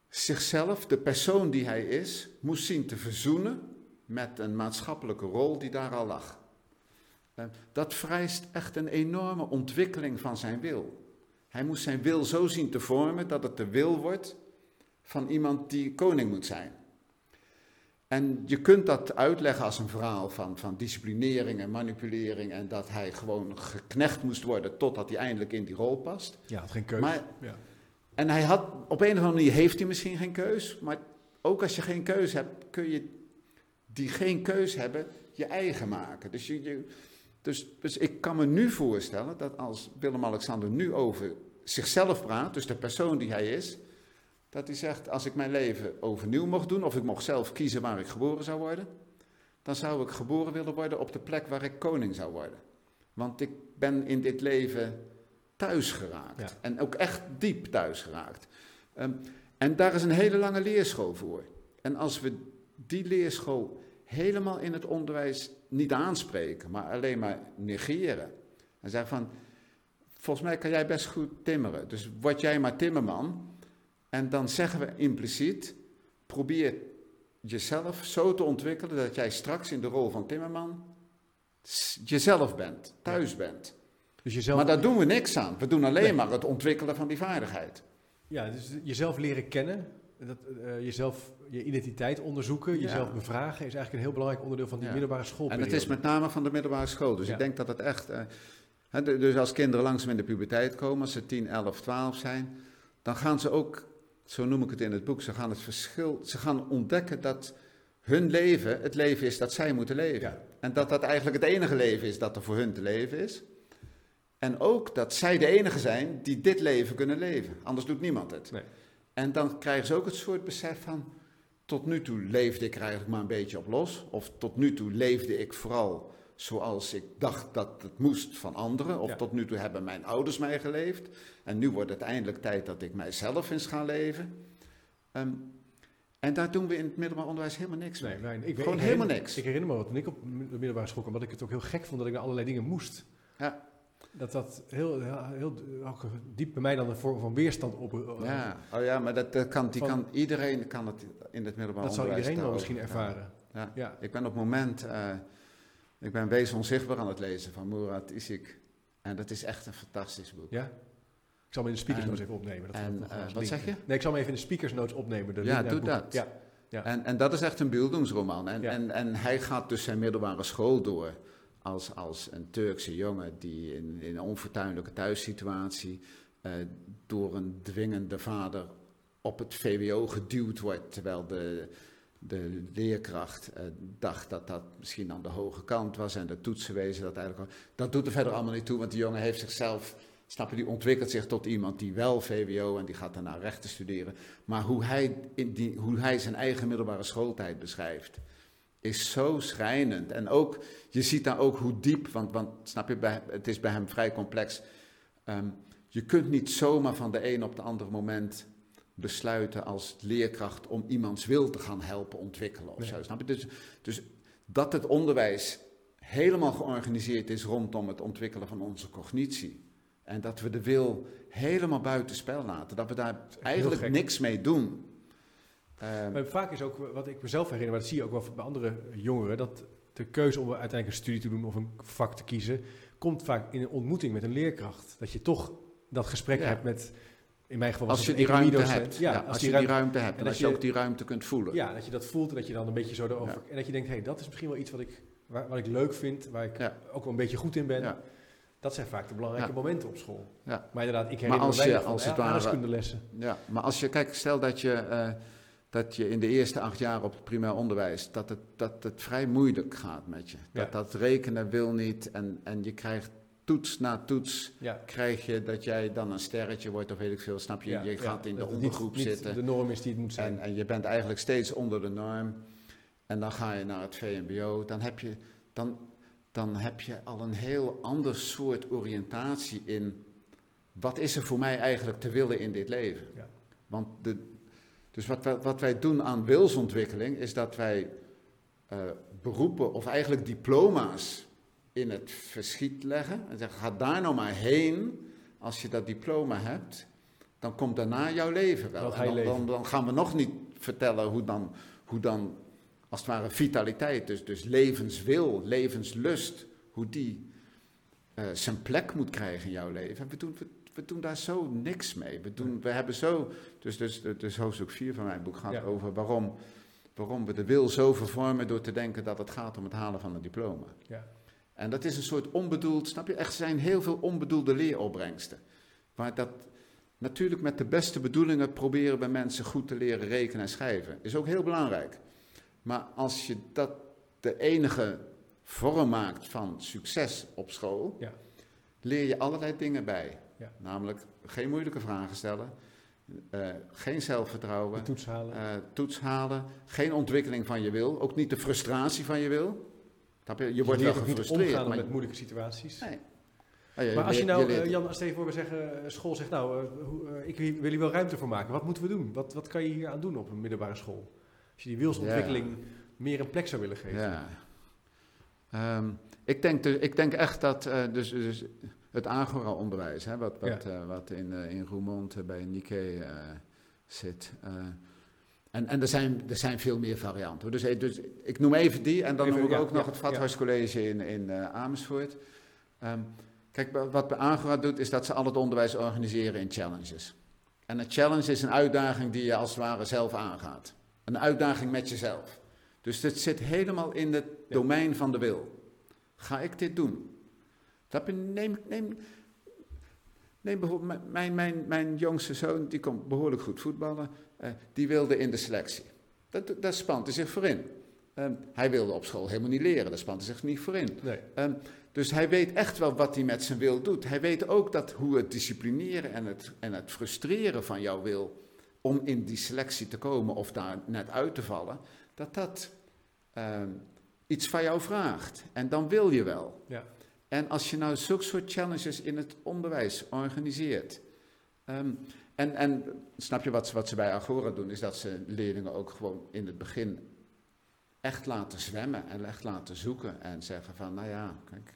zichzelf, de persoon die hij is, moest zien te verzoenen met een maatschappelijke rol die daar al lag. Eh, Dat vereist echt een enorme ontwikkeling van zijn wil. Hij moest zijn wil zo zien te vormen dat het de wil wordt van iemand die koning moet zijn. En je kunt dat uitleggen als een verhaal van, van disciplinering en manipulering en dat hij gewoon geknecht moest worden totdat hij eindelijk in die rol past. Ja, had geen keuze. Maar, ja. en hij had, op een of andere manier heeft hij misschien geen keus, maar ook als je geen keus hebt, kun je die geen keus hebben je eigen maken. Dus, je, je- dus, dus ik kan me nu voorstellen dat als Willem-Alexander nu over zichzelf praat, dus de persoon die hij is, dat hij zegt, als ik mijn leven overnieuw mocht doen, of ik mocht zelf kiezen waar ik geboren zou worden, dan zou ik geboren willen worden op de plek waar ik koning zou worden. Want ik ben in dit leven thuis geraakt. Ja. En ook echt diep thuis geraakt. Ehm, en daar is een hele lange leerschool voor. En als we die leerschool helemaal in het onderwijs niet aanspreken, maar alleen maar negeren. En zeggen van, volgens mij kan jij best goed timmeren. Dus word jij maar timmerman. En dan zeggen we impliciet, probeer jezelf zo te ontwikkelen dat jij straks in de rol van timmerman jezelf bent, thuis bent. Dus jezelf, Maar daar doen we niks aan. We doen alleen Nee. maar het ontwikkelen van die vaardigheid. ja, dus jezelf leren kennen, dat, eh, jezelf, je identiteit onderzoeken, Ja. jezelf bevragen, is eigenlijk een heel belangrijk onderdeel van die Ja. middelbare En schoolperiode. het is met name van de middelbare school. Dus ik denk dat het echt. eh, dus als kinderen langzaam in de puberteit komen, als ze 10, 11, 12 zijn, dan gaan ze ook, zo noem ik het in het boek, ze gaan het verschil, ze gaan ontdekken dat hun leven het leven is dat zij moeten leven. Ja. En dat dat eigenlijk het enige leven is dat er voor hun te leven is. En ook dat zij de enige zijn die dit leven kunnen leven. Anders doet niemand het. Nee. En dan krijgen ze ook het soort besef van, tot nu toe leefde ik er eigenlijk maar een beetje op los. Of tot nu toe leefde ik vooral zoals ik dacht dat het moest van anderen. Of Ja. tot nu toe hebben mijn ouders mij geleefd. En nu wordt het eindelijk tijd dat ik mijzelf eens ga leven. Ehm, en daar doen we in het middelbaar onderwijs helemaal niks mee. Nee, ik, weet- Gewoon ik helemaal niks. Ik herinner me wat toen ik op de middelbare school kwam, dat ik het ook heel gek vond dat ik naar allerlei dingen moest. Ja. Dat dat heel, heel, diep bij mij dan een vorm van weerstand op. eh, Ja, oh ja, maar dat, dat kan, die Van- kan, iedereen kan het in het middelbaar dat zou onderwijs iedereen wel misschien ervaren. Ja. Ja. Ik ben op het moment, eh, ik ben Wees Onzichtbaar aan het lezen van Murat Isik. En dat is echt een fantastisch boek. ja. Ik zal hem in de speakers En- notes even opnemen. Dat en, eh, wat zeg je? Nee, ik zal hem even in de speakers notes opnemen. de Ja, doe dat. Ja. Ja. En, en dat is echt een beeldingsroman. En, Ja. en, en hij gaat dus zijn middelbare school door als, als een Turkse jongen die in, in een onfortuinlijke thuissituatie eh, door een dwingende vader op het VWO geduwd wordt, terwijl de, de leerkracht eh, dacht dat dat misschien aan de hoge kant was en de toetsenwezen dat eigenlijk... Dat doet er verder allemaal niet toe, want die jongen heeft zichzelf, snap je, die ontwikkelt zich tot iemand die wel VWO en die gaat daarna rechten studeren. Maar hoe hij, in die, hoe hij zijn eigen middelbare schooltijd beschrijft, is zo schrijnend. En ook, je ziet daar ook hoe diep, want, want snap je, bij, het is bij hem vrij complex. Ehm, je kunt niet zomaar van de een op de andere moment besluiten als leerkracht om iemands wil te gaan helpen ontwikkelen of Nee. zo. Snap je? Dus, dus dat het onderwijs helemaal georganiseerd is rondom het ontwikkelen van onze cognitie. En dat we de wil helemaal buitenspel laten. Dat we daar eigenlijk niks mee doen. Ehm, Maar vaak is ook, wat ik mezelf herinner, maar dat zie je ook wel bij andere jongeren, dat de keuze om uiteindelijk een studie te doen of een vak te kiezen, komt vaak in een ontmoeting met een leerkracht. Dat je toch dat gesprek Ja. hebt met, in mijn geval was als je die ruimte hebt. Ja, Ja, als, je die ruimte hebt. en als je je- ook die ruimte kunt voelen. Ja, dat je dat voelt en dat je dan een beetje zo erover... En dat je denkt, hé, hey, dat is misschien wel iets wat ik, waar, wat ik leuk vind, waar ik ook wel een beetje goed in ben. Dat zijn vaak de belangrijke momenten op school. Ja. Maar inderdaad, ik herinner als me je weinig van als ja, het ware-. Ja, maar als je, kijk, stel dat je, eh, dat je in de eerste acht jaar op het primair onderwijs, dat het, dat het vrij moeilijk gaat met je. Dat dat rekenen wil niet en, en je krijgt toets na toets Ja. krijg je dat jij dan een sterretje wordt of weet ik veel, snap je? Ja, je ja. gaat in de ondergroep niet, zitten. Niet de norm is die het moet zijn. En, en je bent eigenlijk steeds onder de norm. En dan ga je naar het VMBO. Dan heb je, dan, dan heb je al een heel ander soort oriëntatie in. Wat is er voor mij eigenlijk te willen in dit leven? Ja. Want de, dus wat wij, wat wij doen aan wilsontwikkeling is dat wij eh, beroepen of eigenlijk diploma's in het verschiet leggen. En zeggen: ga daar nou maar heen. Als je dat diploma hebt, dan komt daarna jouw leven wel. En dan, dan, dan gaan we nog niet vertellen hoe dan, hoe dan als het ware vitaliteit, dus, dus levenswil, levenslust, hoe die eh, zijn plek moet krijgen in jouw leven. We doen, we, we doen daar zo niks mee. We, doen, we hebben zo, dus, dus, dus hoofdstuk 4 van mijn boek gaat Ja. over waarom, waarom we de wil zo vervormen door te denken dat het gaat om het halen van een diploma. Ja. En dat is een soort onbedoeld, snap je? Er zijn heel veel onbedoelde leeropbrengsten. Maar dat, natuurlijk met de beste bedoelingen proberen we mensen goed te leren rekenen en schrijven. Is ook heel belangrijk. Maar als je dat de enige vorm maakt van succes op school, Ja. leer je allerlei dingen bij. Ja. Namelijk geen moeilijke vragen stellen, eh, geen zelfvertrouwen, toets halen. eh, toets halen, geen ontwikkeling van je wil, ook niet de frustratie van je wil. Je, je wordt wel niet gefrustreerd. maar met moeilijke situaties. Nee. Ah, ja, Maar als je nou, eh, Jan, stel je voor, we zeggen, eh, school zegt nou, eh, ik wil hier wel ruimte voor maken. Wat moeten we doen? Wat, wat kan je hier aan doen op een middelbare school? Als je die wilsontwikkeling meer een plek zou willen geven. Ja. Ehm, ik, denk ik denk echt dat dus, dus het Agora-onderwijs, wat, wat, wat in, in Roermond bij Nike zit. En en er, zijn, er zijn veel meer varianten. Dus, eh, dus ik noem even die en dan Even, noem ik ja, ook nog het Vathuiscollege in, in eh, Amersfoort. Ehm, kijk, wa- wat bij Agora doet, is dat ze al het onderwijs organiseren in challenges. En een challenge is een uitdaging die je als het ware zelf aangaat. Een uitdaging met jezelf. Dus dit zit helemaal in het domein van de wil. Ga ik dit doen? Dat neem, neem, neem bijvoorbeeld mijn- mijn, mijn, jongste zoon, die kon behoorlijk goed voetballen. Eh, die wilde in de selectie. Dat, daar spant hij zich voor in. Ehm, hij wilde op school helemaal niet leren, daar spant hij zich niet voor in. Nee. Ehm, dus hij weet echt wel wat hij met zijn wil doet. Hij weet ook dat hoe het disciplineren en het, en het frustreren van jouw wil om in die selectie te komen of daar net uit te vallen, dat dat ehm, iets van jou vraagt. En dan wil je wel. Ja. En als je nou zulke soort challenges in het onderwijs organiseert. En, en snap je wat, ze- wat ze bij Agora doen, is dat ze leerlingen ook gewoon in het begin echt laten zwemmen en echt laten zoeken. En zeggen van, nou ja, kijk,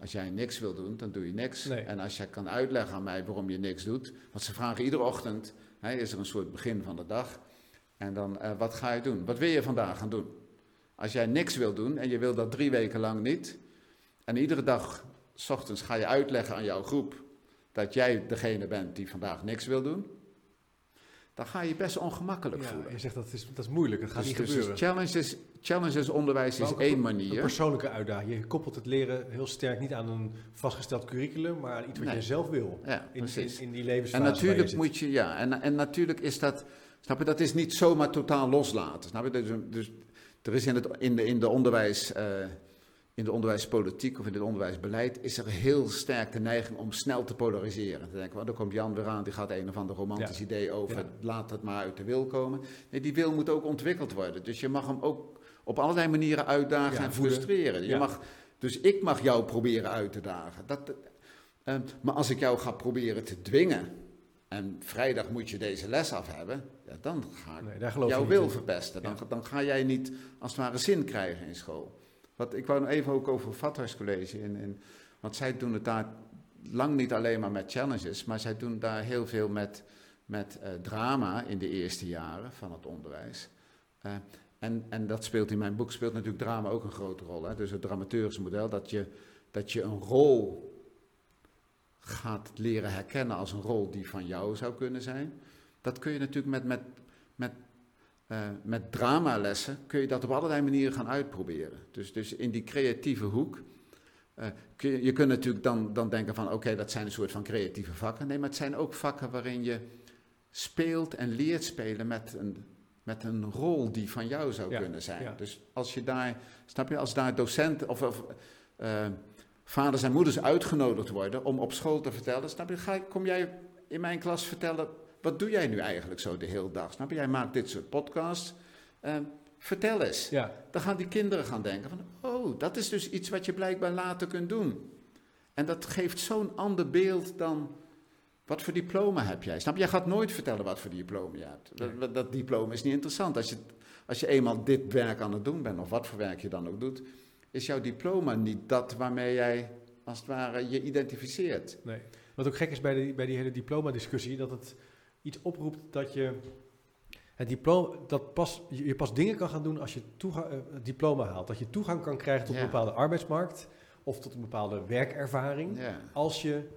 als jij niks wil doen, dan doe je niks. Nee. En als jij kan uitleggen aan mij waarom je niks doet, want ze vragen iedere ochtend, hè, is er een soort begin van de dag. En dan, eh, wat ga je doen? Wat wil je vandaag gaan doen? Als jij niks wil doen en je wil dat drie weken lang niet, en iedere dag, s ochtends, ga je uitleggen aan jouw groep dat jij degene bent die vandaag niks wil doen, dan ga je best ongemakkelijk Ja, voelen. je zegt dat is, dat is moeilijk, dat gaat Dus, niet dus gebeuren. challenges, challenges onderwijs is één Een manier. persoonlijke uitdaging. Je koppelt het leren heel sterk niet aan een vastgesteld curriculum, maar aan iets wat Nee. je zelf wil. Ja, In, in, die En levensfase waar natuurlijk je moet je, ja, en, en natuurlijk is dat, snap je, dat is niet zomaar totaal loslaten. Snap je? Dus, dus er is in, het, in, de, in de onderwijs, eh, in de onderwijspolitiek of in het onderwijsbeleid, is er heel sterk de neiging om snel te polariseren. Dan denken daar komt Jan weer aan, die gaat een of ander romantisch Ja. idee over, Ja. laat het maar uit de wil komen. Nee, die wil moet ook ontwikkeld worden. Dus je mag hem ook op allerlei manieren uitdagen Ja, en frustreren. Je mag, dus ik mag jou proberen uit te dagen. Dat, eh, maar als ik jou ga proberen te dwingen, en vrijdag moet je deze les af hebben, ja, dan ga ik Nee, jouw wil in. verpesten. Dan, dan ga jij niet als het ware zin krijgen in school. Wat, ik wou even ook over het Vathuiscollege. In, in, want zij doen het daar lang niet alleen maar met challenges, maar zij doen daar heel veel met, met eh, drama in de eerste jaren van het onderwijs. Eh, en, en dat speelt in mijn boek speelt natuurlijk drama ook een grote rol. Hè? Dus het dramaturgische model, dat je, dat je een rol gaat leren herkennen als een rol die van jou zou kunnen zijn. Dat kun je natuurlijk met, met, met, eh, met dramalessen, kun je dat op allerlei manieren gaan uitproberen. Dus, dus in die creatieve hoek, eh, kun je, je kunt natuurlijk dan, dan denken van oké, dat zijn een soort van creatieve vakken. Nee, maar het zijn ook vakken waarin je speelt en leert spelen met een, met een rol die van jou zou Ja, kunnen zijn. ja. Dus als je daar, snap je, als daar docenten of, of eh, vaders en moeders uitgenodigd worden om op school te vertellen. Snap je, ga, kom jij in mijn klas vertellen, wat doe jij nu eigenlijk zo de hele dag? Snap je, jij maakt dit soort podcasts. Uh, vertel eens. Ja. Dan gaan die kinderen gaan denken van, oh, dat is dus iets wat je blijkbaar later kunt doen. En dat geeft zo'n ander beeld dan, wat voor diploma heb jij? Snap je, jij gaat nooit vertellen wat voor diploma je hebt. Dat, dat diploma is niet interessant. Als je, als je eenmaal dit werk aan het doen bent, of wat voor werk je dan ook doet, is jouw diploma niet dat waarmee jij als het ware je identificeert. Nee. Wat ook gek is bij, de, bij die hele diploma-discussie, dat het iets oproept dat je het diploma, dat pas, je pas dingen kan gaan doen als je toegang, uh, het diploma haalt. Dat je toegang kan krijgen tot een bepaalde arbeidsmarkt of tot een bepaalde werkervaring. Ja. Als je,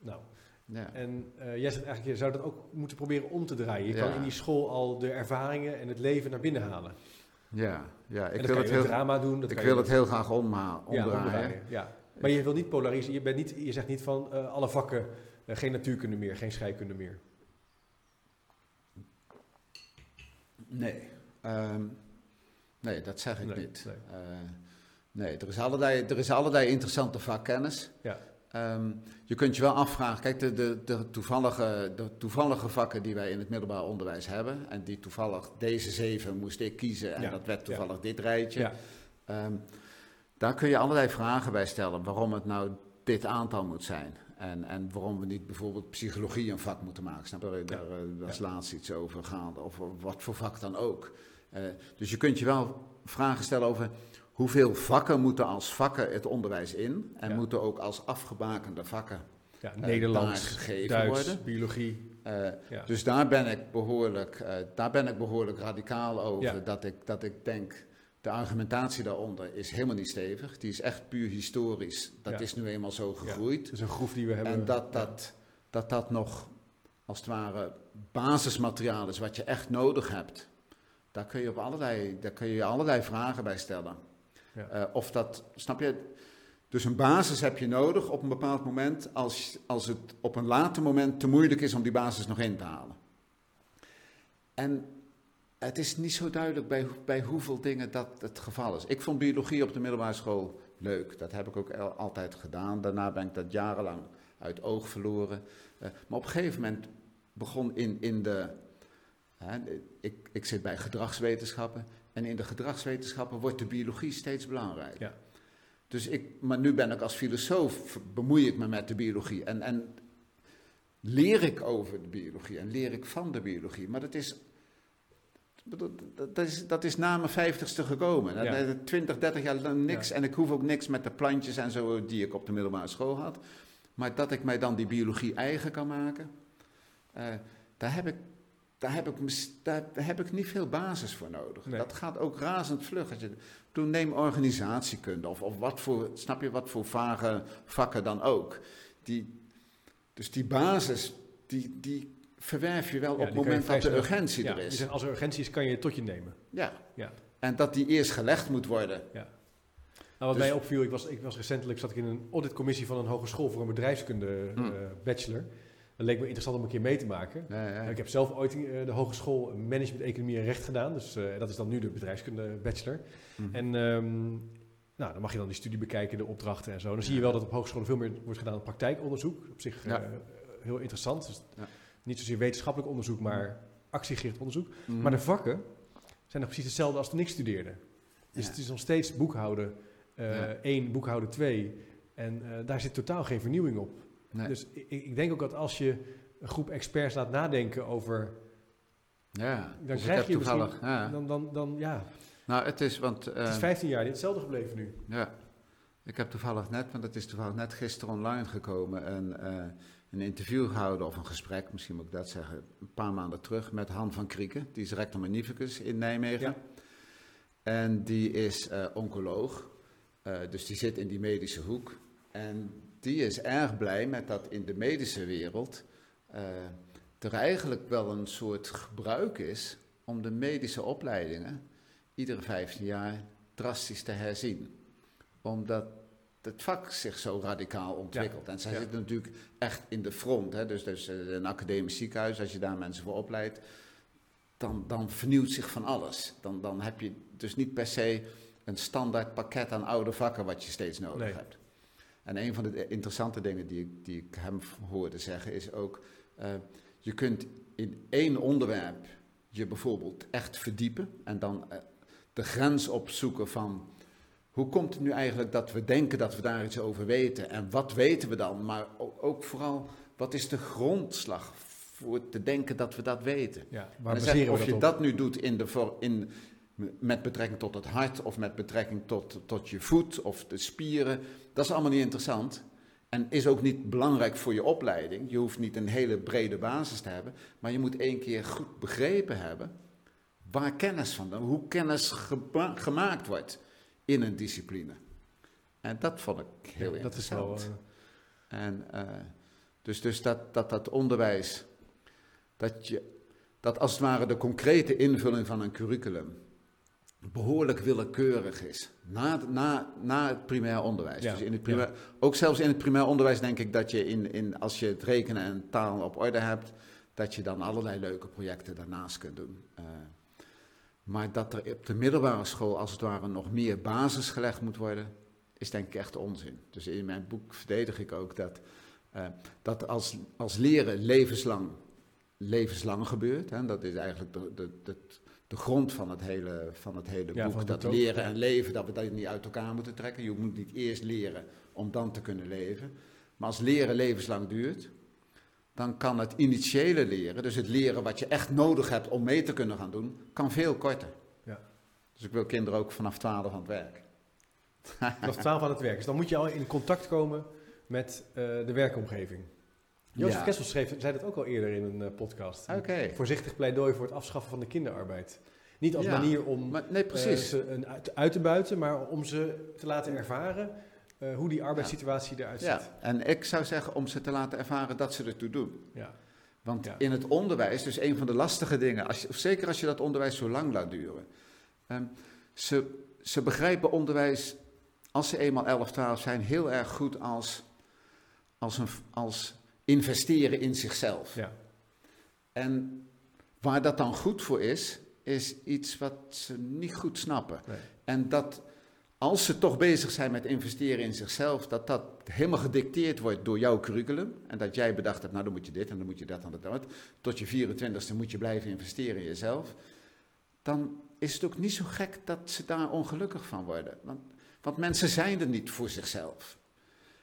nou, Ja. en eh, jij zegt eigenlijk, je zou dat ook moeten proberen om te draaien. Je Ja. kan in die school al de ervaringen en het leven naar binnen halen. Ja, ja. ik wil het heel, drama doen. Ik wil het heel graag omha- ja, omdraaien. omdraaien. Ja. Maar je wil niet polariseren. Je, bent niet, je zegt niet van eh, alle vakken, eh, geen natuurkunde meer, geen scheikunde meer. Nee. Ehm, nee, dat zeg ik Nee, niet. nee. Eh, nee, er is, allerlei, er is allerlei interessante vakkennis. Ja. Ehm, je kunt je wel afvragen, kijk, de, de, de, toevallige, de toevallige vakken die wij in het middelbaar onderwijs hebben, en die toevallig, deze zeven moest ik kiezen, en Ja, dat werd toevallig dit rijtje. Ehm, daar kun je allerlei vragen bij stellen, waarom het nou dit aantal moet zijn. En, en waarom we niet bijvoorbeeld psychologie een vak moeten maken. Snap je? Daar eh, was laatst iets over gaande, of wat voor vak dan ook. Eh, dus je kunt je wel vragen stellen over hoeveel vakken moeten als vakken het onderwijs in. En Ja. moeten ook als afgebakende vakken Ja, daar Nederlands, gegeven Duits, worden. biologie. Eh, Ja. Dus daar ben ik behoorlijk, eh, daar ben ik behoorlijk radicaal over. Dat, ik, dat ik denk, de argumentatie daaronder is helemaal niet stevig. Die is echt puur historisch. Dat Ja. is nu eenmaal zo gegroeid. Het is een groef die we hebben. En dat dat, dat dat nog, als het ware, basismateriaal is wat je echt nodig hebt. Daar kun je, op allerlei, daar kun je allerlei vragen bij stellen. Ja. Eh, of dat, snap je? Dus een basis heb je nodig op een bepaald moment, als, als het op een later moment te moeilijk is om die basis nog in te halen. En het is niet zo duidelijk bij, bij hoeveel dingen dat het geval is. Ik vond biologie op de middelbare school leuk. Dat heb ik ook al- altijd gedaan. Daarna ben ik dat jarenlang uit oog verloren. Eh, maar op een gegeven moment begon in, in de. Hè, ik, ik zit bij gedragswetenschappen. En in de gedragswetenschappen wordt de biologie steeds belangrijker. Ja. Dus ik, maar nu ben ik als filosoof, bemoei ik me met de biologie. En, en leer ik over de biologie en leer ik van de biologie. Maar dat is, dat, is, dat is na mijn vijftigste gekomen. Ja. Dat- dat 20, 30 jaar lang niks. Ja. En ik hoef ook niks met de plantjes en zo die ik op de middelbare school had. Maar dat ik mij dan die biologie eigen kan maken, eh, daar, heb ik, daar, heb ik, daar heb ik niet veel basis voor nodig. Nee. Dat gaat ook razend vlug. Als je, toen neem organisatiekunde of, of wat voor, snap je, wat voor vage vakken dan ook. Die, dus die basis, die, die verwerf je wel Ja, op het moment dat de snel- urgentie ja, er is. als er urgentie is, kan je het tot je nemen. Ja. Ja. En dat die eerst gelegd moet worden. Nou, wat Dus- mij opviel, ik was, ik was recentelijk zat ik in een auditcommissie van een hogeschool voor een bedrijfskunde Hmm. eh, bachelor. Dat leek me interessant om een keer mee te maken. Ja, ja. Ik heb zelf ooit eh, de hogeschool management, economie en recht gedaan. Dus eh, dat is dan nu de bedrijfskunde bachelor. Mhm. En ehm, nou, dan mag je dan die studie bekijken, de opdrachten en zo. Dan zie je wel dat op hogescholen veel meer wordt gedaan aan praktijkonderzoek. Op zich Ja. heel interessant. Dus Ja. Niet zozeer wetenschappelijk onderzoek, maar actiegericht onderzoek. Mhm. Maar de vakken zijn nog precies hetzelfde als toen ik studeerde. Dus Ja. het is nog steeds boekhouden eh Ja. 1, boekhouden 2. En eh, daar zit totaal geen vernieuwing op. Nee. Dus ik, ik denk ook dat als je een groep experts laat nadenken over... ja. Dan krijg je toevallig, ja. Dan, dan, dan, ja, Nou, het is, want... het eh, is 15 jaar, dit is hetzelfde gebleven nu. Ja, ik heb toevallig net, want het is toevallig net gisteren online gekomen, eh, een interview gehouden, of een gesprek, misschien moet ik dat zeggen, een paar maanden terug met Han van Krieken. Die is rector magnificus in Nijmegen. Ja. En die is eh, oncoloog, eh, dus die zit in die medische hoek. En die is erg blij met dat in de medische wereld eh, er eigenlijk wel een soort gebruik is om de medische opleidingen iedere 15 jaar drastisch te herzien. Omdat het vak zich zo radicaal ontwikkelt. en zij ja. zitten natuurlijk echt in de front. Hè? Dus, dus eh, een academisch ziekenhuis, als je daar mensen voor opleidt, dan, dan vernieuwt zich van alles. Dan, dan heb je dus niet per se een standaard pakket aan oude vakken wat je steeds nodig Nee. hebt. En een van de interessante dingen die, ik- die ik hem hoorde zeggen is ook, eh, je kunt in één onderwerp je bijvoorbeeld echt verdiepen en dan eh, de grens opzoeken van hoe komt het nu eigenlijk dat we denken dat we daar iets over weten en wat weten we dan, maar ook vooral wat is de grondslag voor te denken dat we dat weten. Ja, waar of dat je op? dat nu doet in de, voor- in, met betrekking tot het hart of met betrekking tot, tot je voet of de spieren, dat is allemaal niet interessant. En is ook niet belangrijk voor je opleiding. Je hoeft niet een hele brede basis te hebben, maar je moet één keer goed begrepen hebben waar kennis van, hoe kennis gema- gemaakt wordt in een discipline. En dat vond ik heel Ja, dat is wel... interessant. eh, En eh, dus, dus dat, dat dat onderwijs, dat, je, dat als het ware de concrete invulling van een curriculum behoorlijk willekeurig is. Na, na, na het primair onderwijs. Ja, Dus in het primair, Ook zelfs in het primair onderwijs denk ik dat je, in, in, als je het rekenen en taal op orde hebt, dat je dan allerlei leuke projecten daarnaast kunt doen. Eh, maar dat er op de middelbare school als het ware nog meer basis gelegd moet worden, is denk ik echt onzin. Dus in mijn boek verdedig ik ook dat, eh, dat als, als leren levenslang, levenslang gebeurt, hè, dat is eigenlijk de, de, de, de grond van het hele, van het hele Ja, boek, dat ook, leren ja. en leven, dat we dat niet uit elkaar moeten trekken. Je moet niet eerst leren om dan te kunnen leven. Maar als leren levenslang duurt, dan kan het initiële leren, dus het leren wat je echt nodig hebt om mee te kunnen gaan doen, kan veel korter. Ja. Dus ik wil kinderen ook vanaf 12 aan het werk. Vanaf 12 aan het werk. Dus dan moet je al in contact komen met eh, de werkomgeving. Ja. Kessel schreef, zei dat ook al eerder in een eh, podcast. Oké. Voorzichtig pleidooi voor het afschaffen van de kinderarbeid. Niet als Ja, manier om Maar, nee, eh, precies. ze een uit, uit te buiten, maar om ze te laten ervaren eh, hoe die arbeidssituatie eruit ziet. ja, en ik zou zeggen om ze te laten ervaren dat ze ertoe doen. Ja. Want Ja. in het onderwijs, dus een van de lastige dingen, als je, zeker als je dat onderwijs zo lang laat duren. ehm, ze, ze begrijpen onderwijs, als ze eenmaal 11, 12 zijn, heel erg goed als, als, een, als investeren in zichzelf. Ja. En waar dat dan goed voor is, is iets wat ze niet goed snappen. Nee. En dat als ze toch bezig zijn met investeren in zichzelf, dat dat helemaal gedicteerd wordt door jouw curriculum. En dat jij bedacht hebt, nou dan moet je dit en dan moet je dat en dat. Tot je 24ste moet je blijven investeren in jezelf. Dan is het ook niet zo gek dat ze daar ongelukkig van worden. Want, want mensen zijn er niet voor zichzelf.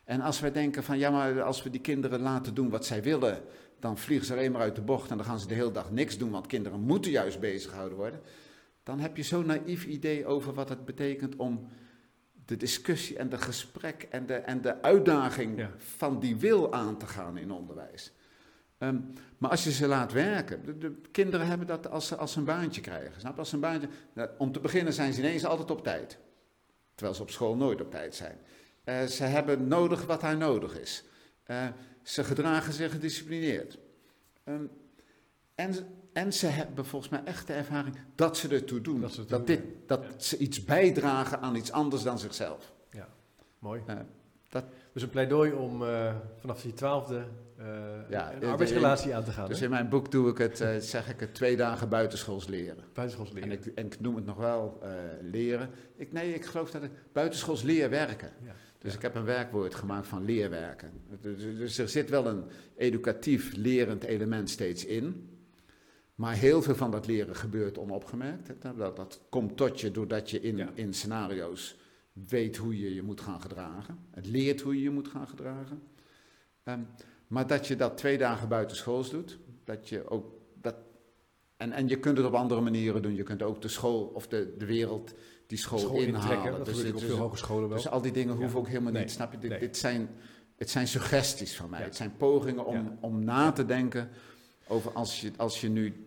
En als wij denken van ja, maar als we die kinderen laten doen wat zij willen, dan vliegen ze alleen maar uit de bocht en dan gaan ze de hele dag niks doen, want kinderen moeten juist bezig gehouden worden. Dan heb je zo'n naïef idee over wat het betekent om de discussie en de gesprek en de, en de uitdaging Ja. van die wil aan te gaan in onderwijs. Ehm, maar als je ze laat werken, de, de kinderen hebben dat als ze, als ze een baantje krijgen. Snap je? Als ze een baantje, nou, om te beginnen zijn ze ineens altijd op tijd. Terwijl ze op school nooit op tijd zijn. Eh, ze hebben nodig wat daar nodig is. Eh, ze gedragen zich gedisciplineerd. Ehm, en, en ze hebben volgens mij echt de ervaring dat ze ertoe doen. Dat ze dit, dat ze iets bijdragen aan iets anders dan zichzelf. Mooi. Eh, dat- Dus een pleidooi om eh, vanaf je twaalfde Ja, een arbeidsrelatie aan te gaan. Dus hè? in mijn boek doe ik het, zeg ik het, twee dagen buitenschools leren. Buitenschools En leren. ik, en ik noem het nog wel leren. Ik, nee, ik geloof dat het buitenschools leerwerken. Ja. Dus Ja. ik heb een werkwoord gemaakt van leerwerken. Dus, dus er zit wel een educatief lerend element steeds in. Maar heel veel van dat leren gebeurt onopgemerkt. hè. Dat, dat komt tot je doordat je in, Ja. in scenario's weet hoe je je moet gaan gedragen. Het leert hoe je je moet gaan gedragen. Ehm, maar dat je dat twee dagen buitenschools doet. Dat je ook dat, en, en je kunt het op andere manieren doen. Je kunt ook de school of de, de wereld die school, School inhalen. dat Dus op veel hogescholen wel. dus al die dingen Ja. hoeven ook helemaal Nee. niet. Snap je? Dit, Nee. dit zijn, het zijn suggesties van mij. Ja. Het zijn pogingen om, om na te denken over als je, als je nu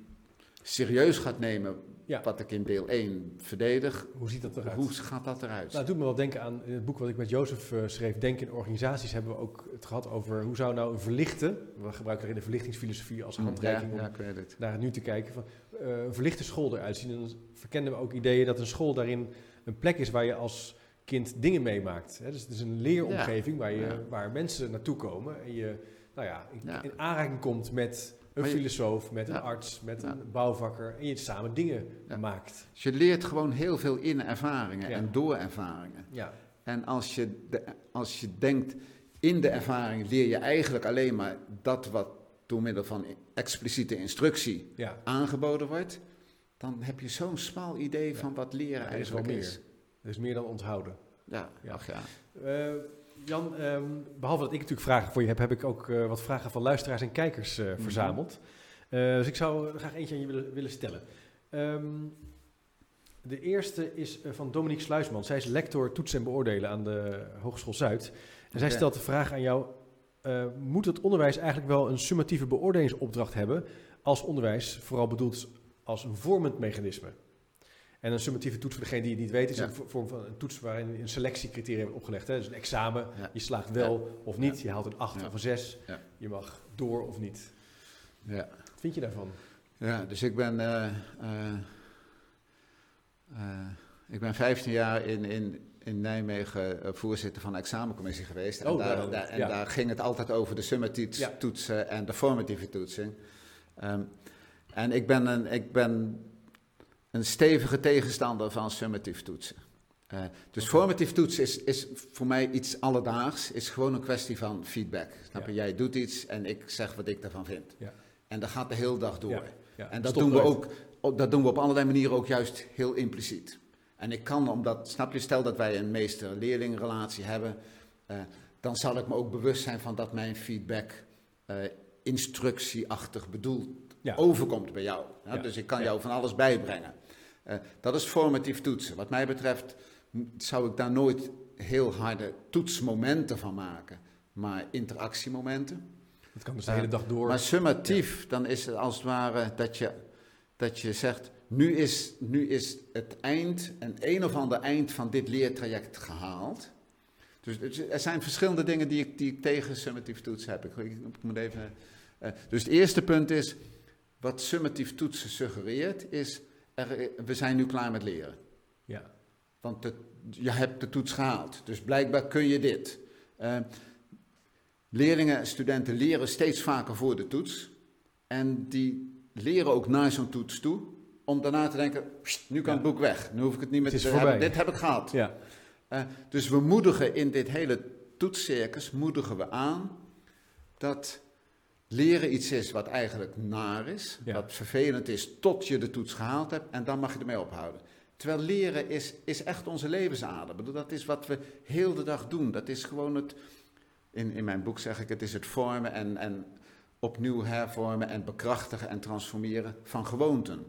serieus gaat nemen Ja. wat ik in deel 1 verdedig. Hoe ziet dat eruit? Hoe gaat dat eruit? Nou, het doet me wel denken aan in het boek wat ik met Jozef eh, schreef, Denken in organisaties, hebben we ook het gehad over hoe zou nou een verlichten, we gebruiken erin de verlichtingsfilosofie als handreiking ja, om ja, naar nu te kijken, van, eh, een verlichte school eruit zien. En dan verkenden we ook ideeën dat een school daarin een plek is waar je als kind dingen meemaakt. Hè? Dus het is een leeromgeving waar, je, waar mensen naartoe komen en je nou ja, in, Ja. in aanraking komt met een je- filosoof, met een arts, met een bouwvakker en je samen dingen maakt. Dus je leert gewoon heel veel in ervaringen en door ervaringen. Ja, En als je, de, als je denkt, in de ervaring leer je eigenlijk alleen maar dat wat door middel van expliciete instructie Ja, aangeboden wordt, dan heb je zo'n smal idee Ja. van wat leren Ja, er is wel eigenlijk meer. is. er is meer dan onthouden. Ja, Ja. ach ja. Eh, Jan, ehm, behalve dat ik natuurlijk vragen voor je heb, heb ik ook eh, wat vragen van luisteraars en kijkers eh, Mhm. verzameld. Eh, dus ik zou graag eentje aan je willen, willen stellen. Ehm, de eerste is van Dominique Sluisman. Zij is lector toetsen en beoordelen aan de Hogeschool Zuid. En zij stelt de vraag aan jou: moet het onderwijs eigenlijk wel een summatieve beoordelingsopdracht hebben als onderwijs vooral bedoeld als een vormend mechanisme? En een summatieve toets, voor degene die het niet weet, is Ja. een vo- vorm van een toets waarin een selectiecriteria wordt opgelegd. Hè? Dus een examen, Ja. je slaagt wel of niet, je haalt een 8 Ja. of een 6, Ja. je mag door of niet. Ja. Wat vind je daarvan? Ja, dus ik ben, eh, eh, eh, ik ben 15 jaar in, in, in Nijmegen voorzitter van de examencommissie geweest. En, Oh, daar, en daar ging het altijd over de summatieve toetsen en de formatieve toetsing. Ehm, en ik ben, een, ik ben een stevige tegenstander van summatief toetsen. Eh, dus Oké. formatief toetsen is, is voor mij iets alledaags, is gewoon een kwestie van feedback. Snap je? Ja. Jij doet iets en ik zeg wat ik daarvan vind. Ja. En dat gaat de hele dag door. Ja. En dat doen, we ook, ook- dat doen we op allerlei manieren ook juist heel impliciet. En ik kan, omdat, snap je, stel dat wij een meester-leerling-relatie hebben, eh, dan zal ik me ook bewust zijn van dat mijn feedback eh, instructieachtig bedoeld overkomt bij jou. Dus ik kan jou van alles bijbrengen. Eh, dat is formatief toetsen. Wat mij betreft zou ik daar nooit heel harde toetsmomenten van maken, maar interactiemomenten. Het kan dus de Eh, hele dag door. Maar summatief, dan is het als het ware dat je, dat je zegt, nu is, nu is het eind, een een of ander eind van dit leertraject gehaald. Dus het- er zijn verschillende dingen die ik, die ik tegen summatief toetsen heb. Ik, ik, ik moet even, eh, dus het eerste punt is, wat summatief toetsen suggereert, is, er, we zijn nu klaar met leren. ja. Want je hebt de toets gehaald, dus blijkbaar kun je dit. Eh, leerlingen en studenten leren steeds vaker voor de toets. En die leren ook naar zo'n toets toe, om daarna te denken, "Pst, nu kan Ja. het boek weg. Nu hoef ik het niet meer Het te hebben. Dit heb ik gehad. ja. Eh, dus we moedigen in dit hele toetscircus, moedigen we aan dat leren iets is wat eigenlijk naar is, Ja. wat vervelend is tot je de toets gehaald hebt en dan mag je ermee ophouden. Terwijl leren is, is echt onze bedoel, Dat is wat we heel de dag doen. Dat is gewoon het, in, in mijn boek zeg ik, het is het vormen en, en opnieuw hervormen en bekrachtigen en transformeren van gewoonten.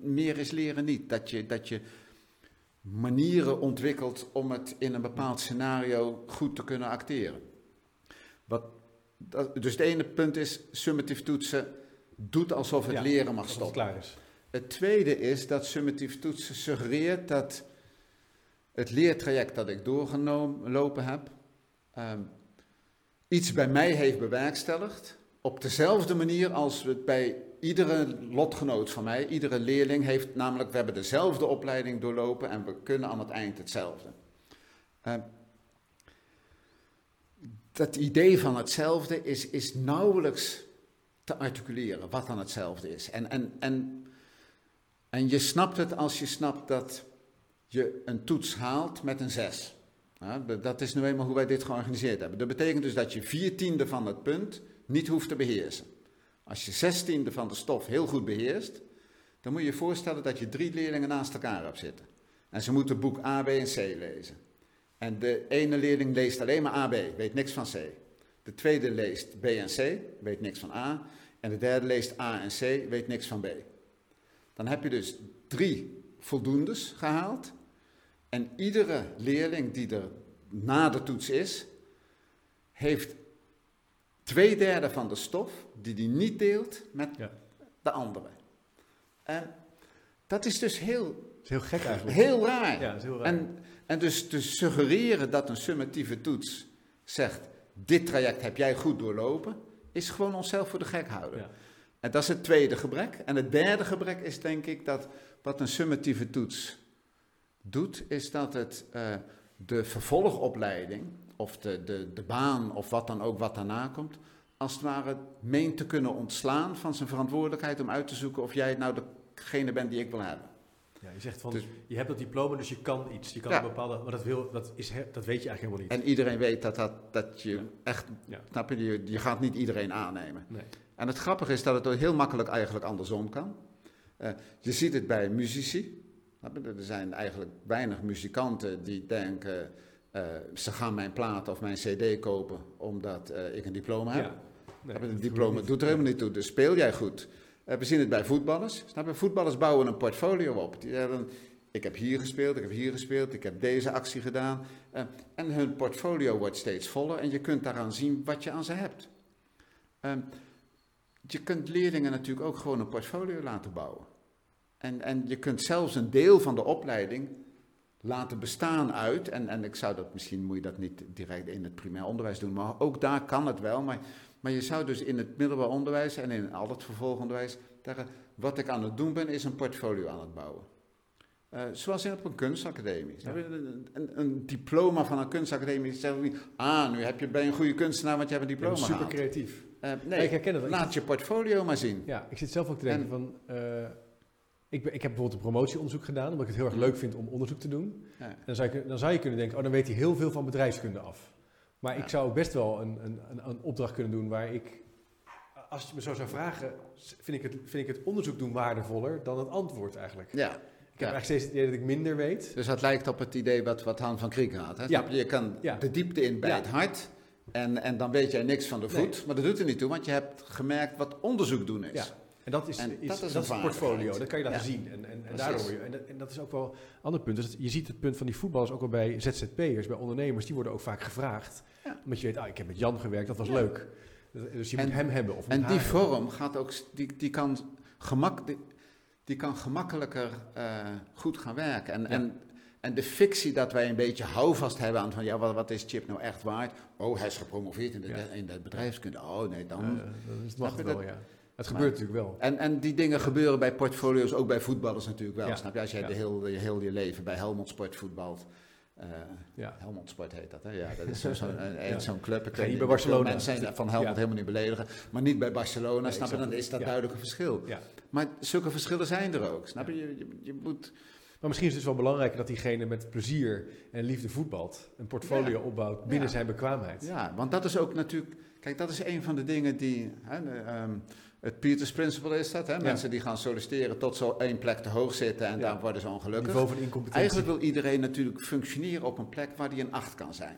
Meer is leren niet. Dat je, dat je manieren ontwikkelt om het in een bepaald scenario goed te kunnen acteren. Wat, dat, dus het ene punt is, summatief toetsen doet alsof het Ja, leren mag het stoppen. klaar is. Het tweede is dat summatief toetsen suggereert dat het leertraject dat ik doorgelopen heb, ehm, iets bij mij heeft bewerkstelligd. Op dezelfde manier als het bij iedere lotgenoot van mij, iedere leerling heeft, namelijk we hebben dezelfde opleiding doorlopen en we kunnen aan het eind hetzelfde. Ehm, dat idee van hetzelfde is, is nauwelijks te articuleren wat dan hetzelfde is. En, en, en, en je snapt het als je snapt dat je een toets haalt met een 6. Ja, dat is nu eenmaal hoe wij dit georganiseerd hebben. Dat betekent dus dat je viertiende van het punt niet hoeft te beheersen. Als je zestiende van de stof heel goed beheerst, dan moet je je voorstellen dat je drie leerlingen naast elkaar hebt zitten. En ze moeten boek A, B en C lezen. En de ene leerling leest alleen maar A, B, weet niks van C. De tweede leest B en C, weet niks van A. En de derde leest A en C, weet niks van B. Dan heb je dus drie voldoendes gehaald. En iedere leerling die er na de toets is, heeft twee derde van de stof die die niet deelt met Ja. de andere. En dat is dus heel, is heel gek eigenlijk. heel raar. Ja, is heel raar. En, en dus te suggereren dat een summatieve toets zegt, dit traject heb jij goed doorlopen, is gewoon onszelf voor de gek houden. Ja. En dat is het tweede gebrek. En het derde gebrek is denk ik dat wat een summatieve toets doet, is dat het eh, de vervolgopleiding of de, de, de baan of wat dan ook wat daarna komt, als het ware meent te kunnen ontslaan van zijn verantwoordelijkheid om uit te zoeken of jij nou degene bent die ik wil hebben. Ja, je zegt van, Dus- je hebt dat diploma, dus je kan iets. Je kan Ja. een bepaalde, maar dat, wil, dat, is, dat weet je eigenlijk helemaal niet. En iedereen weet dat, dat, dat je Ja. echt, snap je, je, je gaat niet iedereen aannemen. Nee. En het grappige is dat het heel makkelijk eigenlijk andersom kan. Eh, je ziet het bij muzici. Er zijn eigenlijk weinig muzikanten die denken, eh, ze gaan mijn plaat of mijn cd kopen omdat eh, ik een diploma heb. Nee, een diploma doet er helemaal niet toe, dus speel jij goed. Eh, we zien het bij voetballers. Snap je? Voetballers bouwen een portfolio op. Die zeggen, ik heb hier gespeeld, ik heb hier gespeeld, ik heb deze actie gedaan. Eh, en hun portfolio wordt steeds voller en je kunt daaraan zien wat je aan ze hebt. Ehm, je kunt leerlingen natuurlijk ook gewoon een portfolio laten bouwen. En, en je kunt zelfs een deel van de opleiding laten bestaan uit, en, en ik zou dat, misschien moet je dat niet direct in het primair onderwijs doen, maar ook daar kan het wel. Maar, maar je zou dus in het middelbaar onderwijs en in al het vervolgonderwijs zeggen, wat ik aan het doen ben, is een portfolio aan het bouwen. Eh, zoals in op een kunstacademie. Ja. Een, een, een diploma van een kunstacademie zegt niet, ah, nu heb je, ben je een goede kunstenaar, want je hebt een Ja, diploma super creatief. Eh, Ja, nee, ik herken het. Laat je portfolio maar zien. Ja, ik zit zelf ook te denken En- van... eh, ik, ben, ik heb bijvoorbeeld een promotieonderzoek gedaan, omdat ik het heel erg leuk vind om onderzoek te doen. Ja. En dan zou, je, dan zou je kunnen denken, oh, dan weet hij heel veel van bedrijfskunde af. Maar Ja. ik zou best wel een, een, een, een opdracht kunnen doen waar ik... Als je me zo zou vragen, vind ik, het, vind ik het onderzoek doen waardevoller dan het antwoord eigenlijk. Ja, Ik heb Ja. eigenlijk steeds het idee dat ik minder weet. dus dat lijkt op het idee wat, wat Han van Kriek had. Hè? Ja. Je kan de diepte in bij het hart en, en dan weet jij niks van de Nee. voet. Maar dat doet er niet toe, want je hebt gemerkt wat onderzoek doen is. En dat is, En is- dat dat is een het portfolio, dat kan je laten Ja. zien. En, en, en daardoor en, dat, en dat is ook wel een ander punt. Dus je ziet het punt van die voetballers ook wel bij ZZP'ers, bij ondernemers, die worden ook vaak gevraagd. Ja. Omdat je weet, ah, ik heb met Jan gewerkt, dat was leuk. Dus je En- moet hem hebben. Of En die hebben. vorm gaat ook, die, die, kan, gemak, die, die kan gemakkelijker eh, goed gaan werken. En, Ja. en, en de fictie dat wij een beetje houvast hebben aan van, ja, wat, wat is Chip nou echt waard? Oh, hij is gepromoveerd in de, Ja. in de bedrijfskunde. Oh, nee, dan... Eh, dat is, het wel, dat? ja. Het gebeurt natuurlijk wel. En, en die dingen gebeuren bij portfolio's, ook bij voetballers natuurlijk wel. Ja. Snap je? Als jij Ja. de heel, je, heel je leven bij Helmond Sport voetbalt. eh, Ja. Helmond Sport heet dat, hè? Ja, dat is zo- zo'n een- Ja. zo'n club. Ik niet bij Barcelona. Mensen zijn van Helmond Ja. helemaal niet beledigen. Maar niet bij Barcelona, Nee, snap je? Dan is dat duidelijk een verschil. Ja. Maar zulke verschillen zijn er ook. Snap je? Je, je, je moet... Maar misschien is het dus wel belangrijker dat diegene met plezier en liefde voetbalt. Een portfolio opbouwt binnen zijn bekwaamheid. Ja, want dat is ook natuurlijk... Kijk, dat is een van de dingen die... Hè, de, ehm, het Peters Principle is dat. Hè? Mensen die gaan solliciteren tot zo één plek te hoog zitten en Ja. dan worden ze ongelukkig. Niveau van incompetentie. Eigenlijk wil iedereen natuurlijk functioneren op een plek waar die een 8 kan zijn.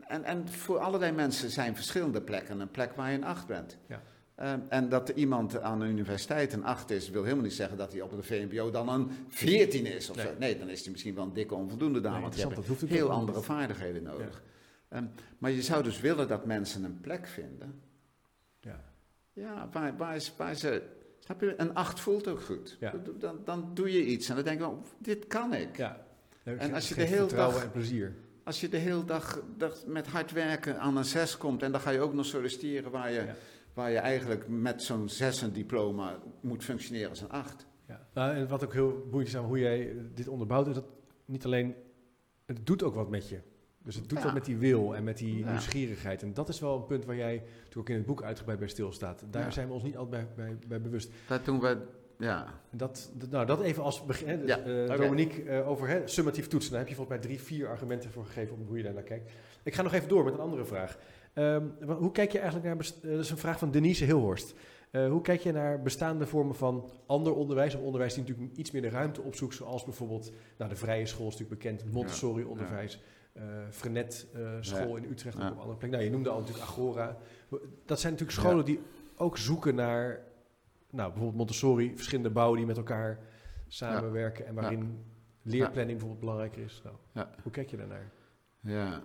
En, en voor allerlei mensen zijn verschillende plekken een plek waar je een 8 bent. Ja. Eh, en dat iemand aan de universiteit een 8 is, wil helemaal niet zeggen dat hij op de VMBO dan een 14 is. Of Nee. Zo. nee, dan is hij misschien wel een dikke onvoldoende daar. Nee, want je hebt heel andere vaardigheden nodig. Ehm, maar je zou dus willen dat mensen een plek vinden. Ja. Ja, waar, waar, is, waar. Snap je, een 8 voelt ook goed. Ja. Dan, dan doe je iets en dan denk je, oh, dit kan ik. Ja. En als je de hele dag- en plezier. Als je de hele dag, met hard werken aan een 6 komt en dan ga je ook nog solliciteren waar je, Ja. waar je eigenlijk met zo'n 6 een diploma moet functioneren als een 8. Ja. Nou, en wat ook heel boeiend is aan hoe jij dit onderbouwt, is dat niet alleen, het doet ook wat met je. Dus het doet Ja. wat met die wil en met die Ja. nieuwsgierigheid. En dat is wel een punt waar jij natuurlijk ook in het boek uitgebreid bij stilstaat. Daar Ja. zijn we ons niet altijd bij, bij, bij bewust. Dat doen we, ja. Dat, dat- nou, dat even als begin. hè. Dus, Ja, eh. Dominique, eh, over hè, summatief toetsen. Daar heb je volgens mij drie, vier argumenten voor gegeven om hoe je daar naar kijkt. Ik ga nog even door met een andere vraag. Ehm, hoe kijk je eigenlijk naar, eh, dat is een vraag van Denise Hilhorst. Eh, hoe kijk je naar bestaande vormen van ander onderwijs? Of onderwijs die natuurlijk iets meer de ruimte opzoekt, zoals bijvoorbeeld nou, de vrije school is natuurlijk bekend, Montessori onderwijs, eh Frenet eh, school in Utrecht en Ja. op andere plekken. Nou, je noemde al natuurlijk Agora. Dat zijn natuurlijk scholen die ook zoeken naar, nou, bijvoorbeeld Montessori, verschillende bouwen die met elkaar samenwerken en waarin leerplanning bijvoorbeeld belangrijker is. Nou. Hoe kijk je daarnaar? ja.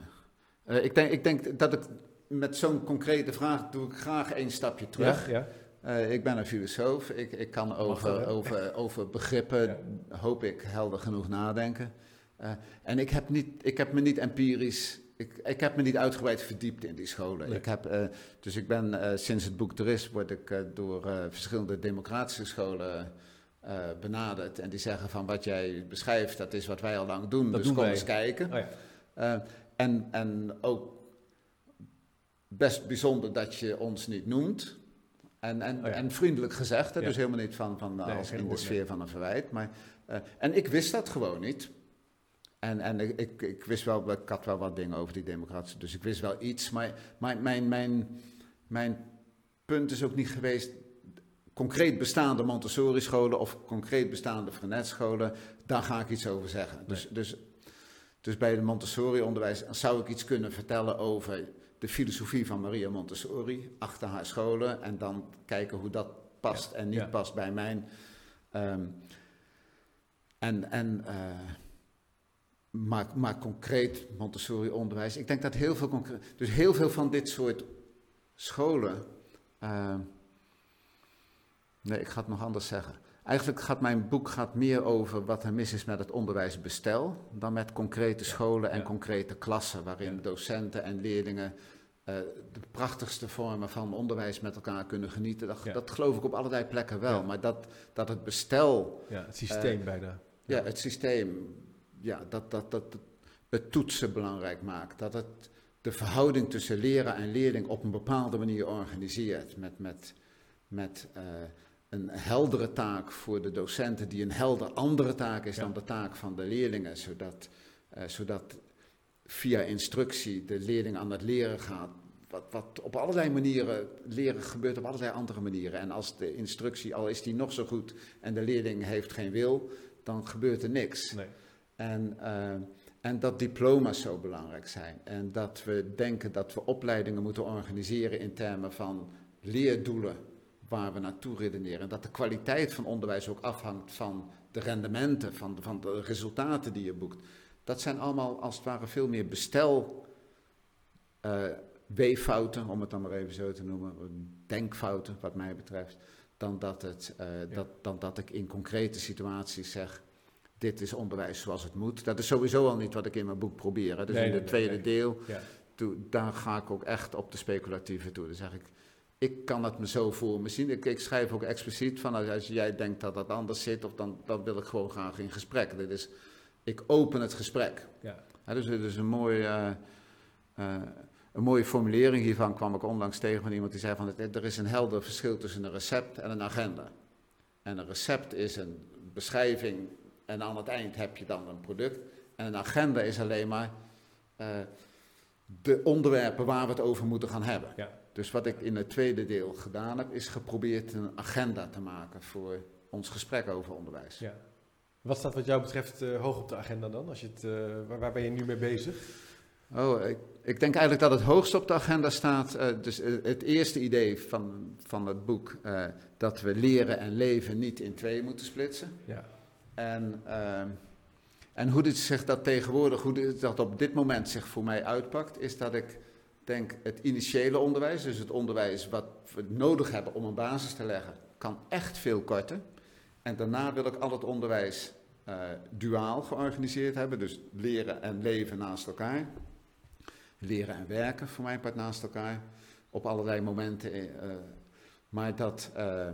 Eh, ik, denk, ik denk dat ik met zo'n concrete vraag doe ik graag één stapje terug. Ja, ik ben een filosoof. Ik, ik kan over, over, over begrippen, hoop ik, helder genoeg nadenken. Eh, en ik heb, niet, ik heb me niet empirisch, ik, ik heb me niet uitgebreid verdiept in die scholen. Nee. Ik heb, eh, dus ik ben eh, sinds het boek er is, word ik door verschillende democratische scholen benaderd. En die zeggen van wat jij beschrijft, dat is wat wij al lang doen, Dat dus doen kom wij. eens kijken. Oh ja. En, en ook best bijzonder dat je ons niet noemt. En, en, Oh ja. en vriendelijk gezegd, hè, Ja. dus helemaal niet van, van Nee, als geen in de sfeer van een verwijt. Maar, en ik wist dat gewoon niet. En, en ik, ik, wist wel, ik had wel wat dingen over die democratische, dus ik wist wel iets. Maar, maar mijn, mijn, mijn punt is ook niet geweest concreet bestaande Montessori-scholen of concreet bestaande Frenet-scholen, daar ga ik iets over zeggen. Dus, dus, dus bij het Montessori-onderwijs zou ik iets kunnen vertellen over de filosofie van Maria Montessori achter haar scholen en dan kijken hoe dat past Ja, en niet ja. past bij mijn. ehm, en en eh, maar, maar concreet Montessori-onderwijs. Ik denk dat heel veel concreet. Dus heel veel van dit soort scholen. eh, nee, ik ga het nog anders zeggen. Eigenlijk gaat mijn boek gaat meer over wat er mis is met het onderwijsbestel. dan met concrete scholen en ja. concrete klassen. waarin Ja. docenten en leerlingen. eh, de prachtigste vormen van onderwijs met elkaar kunnen genieten. Dat, Ja. dat geloof ik op allerlei plekken wel. Maar dat, dat het bestel Ja, het systeem Eh, bijna. ja, het systeem, ja, dat, dat, dat het, toetsen belangrijk maakt. Dat het de verhouding tussen leraar en leerling op een bepaalde manier organiseert. Met, met, met eh, een heldere taak voor de docenten, die een helder andere taak is Ja. dan de taak van de leerlingen. Zodat, eh, zodat via instructie de leerling aan het leren gaat. Wat, wat op allerlei manieren, leren gebeurt op allerlei andere manieren. En als de instructie, al is die nog zo goed en de leerling heeft geen wil, dan gebeurt er niks. Nee. En, eh, en dat diploma's zo belangrijk zijn. En dat we denken dat we opleidingen moeten organiseren in termen van leerdoelen waar we naartoe redeneren. En dat de kwaliteit van onderwijs ook afhangt van de rendementen, van, van de resultaten die je boekt. Dat zijn allemaal als het ware veel meer bestel. eh, weeffouten, om het dan maar even zo te noemen, denkfouten wat mij betreft, dan dat, het, eh, dat, dan dat ik in concrete situaties zeg, dit is onderwijs zoals het moet. Dat is sowieso al niet wat ik in mijn boek probeer. Hè. Dus Nee, in het tweede nee. deel, Ja. toe, daar ga ik ook echt op de speculatieve toe. Dan zeg ik, ik kan het me zo voor me zien. Ik, ik schrijf ook expliciet van, als, als jij denkt dat dat anders zit, of dan, dan wil ik gewoon graag in gesprek. Dit is, ik open het gesprek. Ja. Ja, dus het is een mooi... eh, eh, een mooie formulering hiervan kwam ik onlangs tegen van iemand die zei van er is een helder verschil tussen een recept en een agenda. En een recept is een beschrijving en aan het eind heb je dan een product. En een agenda is alleen maar eh, de onderwerpen waar we het over moeten gaan hebben. Ja. Dus wat ik in het tweede deel gedaan heb, is geprobeerd een agenda te maken voor ons gesprek over onderwijs. Ja. Wat staat wat jou betreft eh, hoog op de agenda dan? Als je het, eh, waar, waar ben je nu mee bezig? Oh, ik, ik denk eigenlijk dat het hoogst op de agenda staat. dus het eerste idee van, van het boek, dat we leren en leven niet in twee moeten splitsen. Ja. En, ehm, en hoe dit zich dat tegenwoordig, hoe dit, dat op dit moment zich voor mij uitpakt, is dat ik denk het initiële onderwijs, dus het onderwijs wat we nodig hebben om een basis te leggen, kan echt veel korter. En daarna wil ik al het onderwijs eh, duaal georganiseerd hebben, dus leren en leven naast elkaar. Leren en werken voor mijn part naast elkaar, op allerlei momenten. eh, maar dat, eh,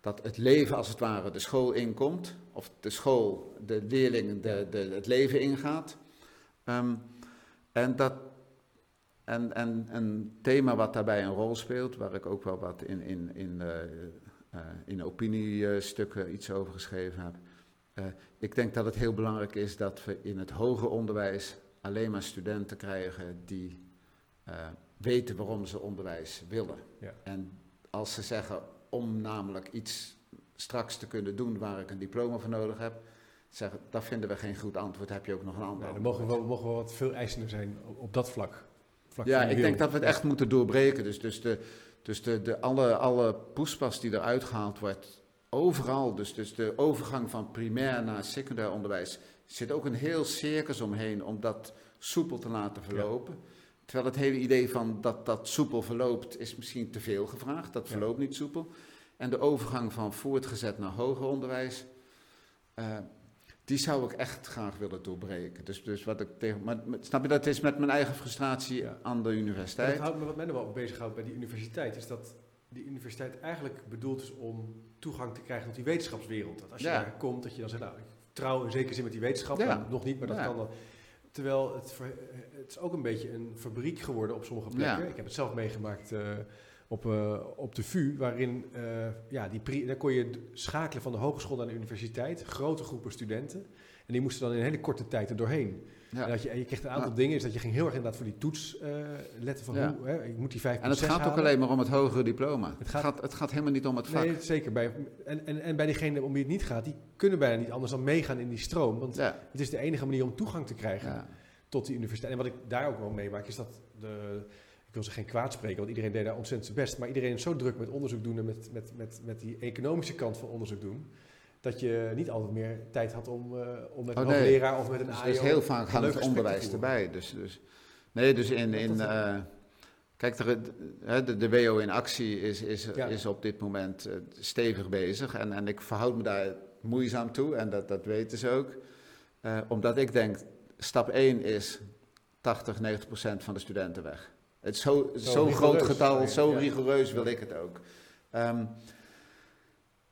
dat het leven als het ware de school inkomt, of de school de leerling de, de, het leven ingaat. Ehm, en dat en, en een thema wat daarbij een rol speelt, waar ik ook wel wat in, in, in, eh, eh, in opiniestukken iets over geschreven heb. Eh, ik denk dat het heel belangrijk is dat we in het hoger onderwijs alleen maar studenten krijgen die weten waarom ze onderwijs willen. Ja. En als ze zeggen om namelijk iets straks te kunnen doen waar ik een diploma voor nodig heb, zeggen dat vinden we geen goed antwoord, heb je ook nog een ander Nou, dan mogen we, wel- mogen we wat veel eisender zijn op, dat vlak. vlak Ja, ik denk dat we het echt moeten doorbreken. Dus, dus, de, dus de, de, alle, alle poespas die eruit gehaald wordt, overal, dus, dus de overgang van primair naar secundair onderwijs, zit ook een heel circus omheen om dat soepel te laten verlopen. Terwijl het hele idee van dat dat soepel verloopt is misschien te veel gevraagd. Dat Ja. verloopt niet soepel. En de overgang van voortgezet naar hoger onderwijs, eh, die zou ik echt graag willen doorbreken. Dus, dus wat ik tegen. Maar, snap je, dat is met mijn eigen frustratie Ja. aan de universiteit. dat houdt me wat mij nog wel bezighoudt bij die universiteit, is dat die universiteit eigenlijk bedoeld is om toegang te krijgen tot die wetenschapswereld. Dat als je Ja. daar komt, dat je dan zegt, nou, ik trouw in zekere zin met die wetenschap, nog niet, maar dat kan dan. Terwijl het, ver- het is ook een beetje een fabriek geworden op sommige plekken. Ja. Ik heb het zelf meegemaakt eh, op, uh, op de VU, waarin uh, ja, die daar kon je schakelen van de hogeschool naar de universiteit, grote groepen studenten. En die moesten dan in een hele korte tijd er doorheen. Ja. En, dat je, en je kreeg een aantal dingen, is dat je ging heel erg inderdaad voor die toets uh, letten van hoe, hè, ik moet die 5 En het gaat ook alleen maar om het hogere diploma. Het gaat, het gaat, helemaal niet om het vak. Nee, zeker. Bij, en, en, en bij diegene om wie het niet gaat, die kunnen bijna niet anders dan meegaan in die stroom. Want het is de enige manier om toegang te krijgen tot die universiteit. En wat ik daar ook wel meemaak, is dat de ik wil ze geen kwaad spreken, want iedereen deed daar ontzettend zijn best. Maar iedereen is zo druk met onderzoek doen en met, met, met, met die economische kant van onderzoek doen. Dat je niet altijd meer tijd had om, uh, om met oh, een leraar of met een AIO... Dus heel vaak gaat het onderwijs erbij. Dus, dus, nee, dus in... in uh, kijk, de, de, de, WO in actie is, is, is op dit moment uh, stevig bezig. En, en ik verhoud me daar moeizaam toe en dat, dat weten ze ook. omdat ik denk, stap 1 is 80, 90 procent van de studenten weg. Het is zo'n zo, groot getal, zo rigoureus wil ik het ook. Um,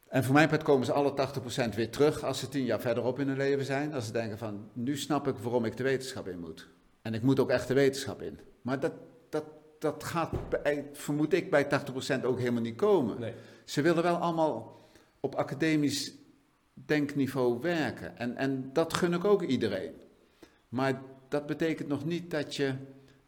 en voor mijn part komen ze alle 80% weer terug als ze tien jaar verderop in hun leven zijn. Als ze denken van, nu snap ik waarom ik de wetenschap in moet. En ik moet ook echt de wetenschap in. Maar dat, dat, dat gaat, vermoed ik, bij 80% ook helemaal niet komen. Nee. Ze willen wel allemaal op academisch denkniveau werken. En, en dat gun ik ook iedereen. Maar dat betekent nog niet dat je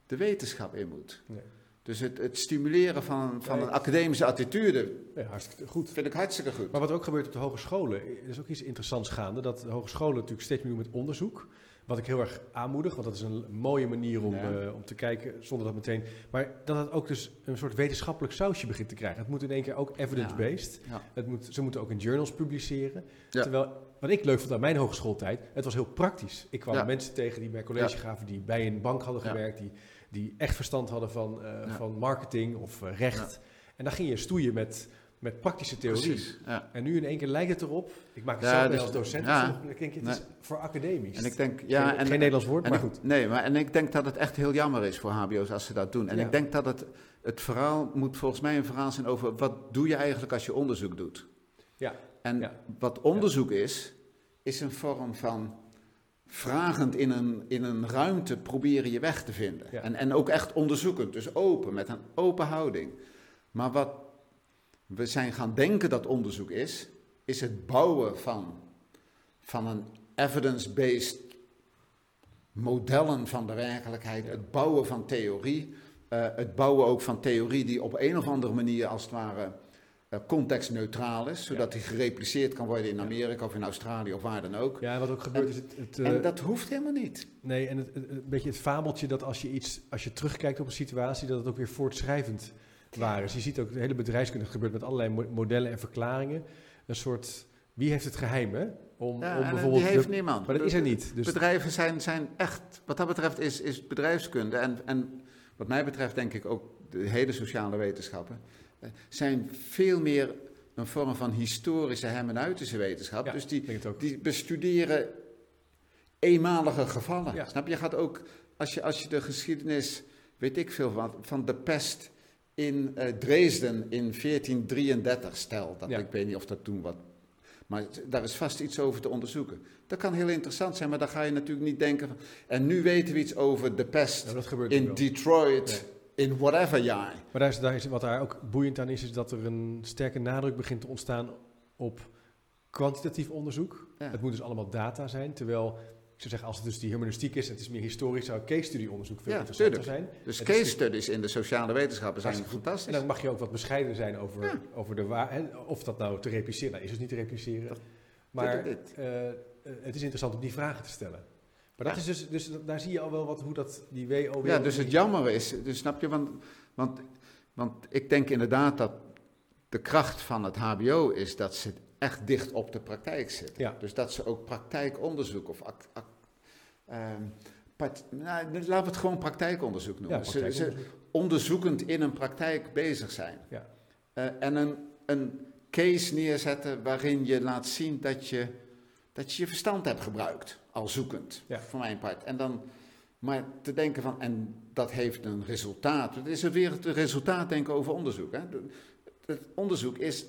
de wetenschap in moet. Nee. Dus het, het, stimuleren van, van een academische attitude ja, hartstikke goed. vind ik hartstikke goed. Maar wat ook gebeurt op de hogescholen, is ook iets interessants gaande. Dat de hogescholen natuurlijk steeds meer doen met onderzoek. Wat ik heel erg aanmoedig, want dat is een mooie manier om, uh, om te kijken zonder dat meteen. Maar dat het ook dus een soort wetenschappelijk sausje begint te krijgen. Het moet in één keer ook evidence-based. Ja. Moet, ze moeten ook in journals publiceren. Terwijl, wat ik leuk vond aan mijn hogeschooltijd, het was heel praktisch. Ik kwam mensen tegen die bij college gaven, die bij een bank hadden gewerkt, die die echt verstand hadden van, uh, van marketing of uh, recht. En dan ging je stoeien met, met praktische theorie. Precies, ja. En nu in één keer lijkt het erop, ik maak het zelf dus, als docent, ja, ik denk, het is voor academisch. En ik denk, ja, geen, en, geen Nederlands woord, maar goed. Nee, maar en ik denk dat het echt heel jammer is voor hbo's als ze dat doen. En ik denk dat het, het verhaal moet volgens mij een verhaal zijn over wat doe je eigenlijk als je onderzoek doet. Ja. En wat onderzoek is, is een vorm van vragend in een, in een ruimte proberen je weg te vinden. En, en ook echt onderzoekend, dus open, met een open houding. Maar wat we zijn gaan denken dat onderzoek is, is het bouwen van, van een evidence-based modellen van de werkelijkheid, het bouwen van theorie, uh, het bouwen ook van theorie die op een of andere manier als het ware contextneutraal is, zodat hij gerepliceerd kan worden in Amerika of in Australië of waar dan ook. Ja, wat ook gebeurt is het... het en eh, dat hoeft helemaal niet. Nee, en het, een beetje het fabeltje dat als je iets, als je terugkijkt op een situatie, dat het ook weer voortschrijvend waar is. Je ziet ook de hele bedrijfskunde gebeurt met allerlei modellen en verklaringen. Een soort, wie heeft het geheim, hè? Om, ja, om bijvoorbeeld die heeft niemand. Maar dat is er niet. Dus bedrijven zijn, zijn echt, wat dat betreft is, is bedrijfskunde en, en wat mij betreft denk ik ook de hele sociale wetenschappen zijn veel meer een vorm van historische hermeneutische wetenschap. dus die, die bestuderen eenmalige gevallen. Snap je? Je gaat ook, als je, als je de geschiedenis, weet ik veel van, van de pest in uh, Dresden in 1433 stelt. Dat, Ik weet niet of dat toen wat. Maar daar is vast iets over te onderzoeken. Dat kan heel interessant zijn, maar dan ga je natuurlijk niet denken. Van, en nu weten we iets over de pest in Detroit in whatever jaar. Maar daar is, daar is, wat daar ook boeiend aan is, is dat er een sterke nadruk begint te ontstaan op kwantitatief onderzoek. Het moet dus allemaal data zijn, terwijl ik zou zeggen, als het dus die humanistiek is, het is meer historisch, zou case study onderzoek veel ja, interessanter zijn. Dus case studies in de sociale wetenschappen zijn fantastisch. En dan mag je ook wat bescheiden zijn over, over de waarheid, of dat nou te repliceren, nou is het niet te repliceren. maar uh, het is interessant om die vragen te stellen. Maar dat is dus, dus daar zie je al wel wat, hoe dat die WO... Ja, dus het jammer is, dus snap je, want, want, want ik denk inderdaad dat de kracht van het HBO is dat ze echt dicht op de praktijk zitten. Ja. Dus dat ze ook praktijkonderzoek of... Act, ehm, nou, laten we het gewoon praktijkonderzoek noemen. Ja, praktijkonderzoek. Ze, onderzoekend in een praktijk bezig zijn. Ja. Uh, en een, een case neerzetten waarin je laat zien dat je dat je je verstand hebt gebruikt, al zoekend, ja. voor mijn part. En dan, maar te denken van, en dat heeft een resultaat. Het is weer het resultaat denken over onderzoek. Hè. Het onderzoek is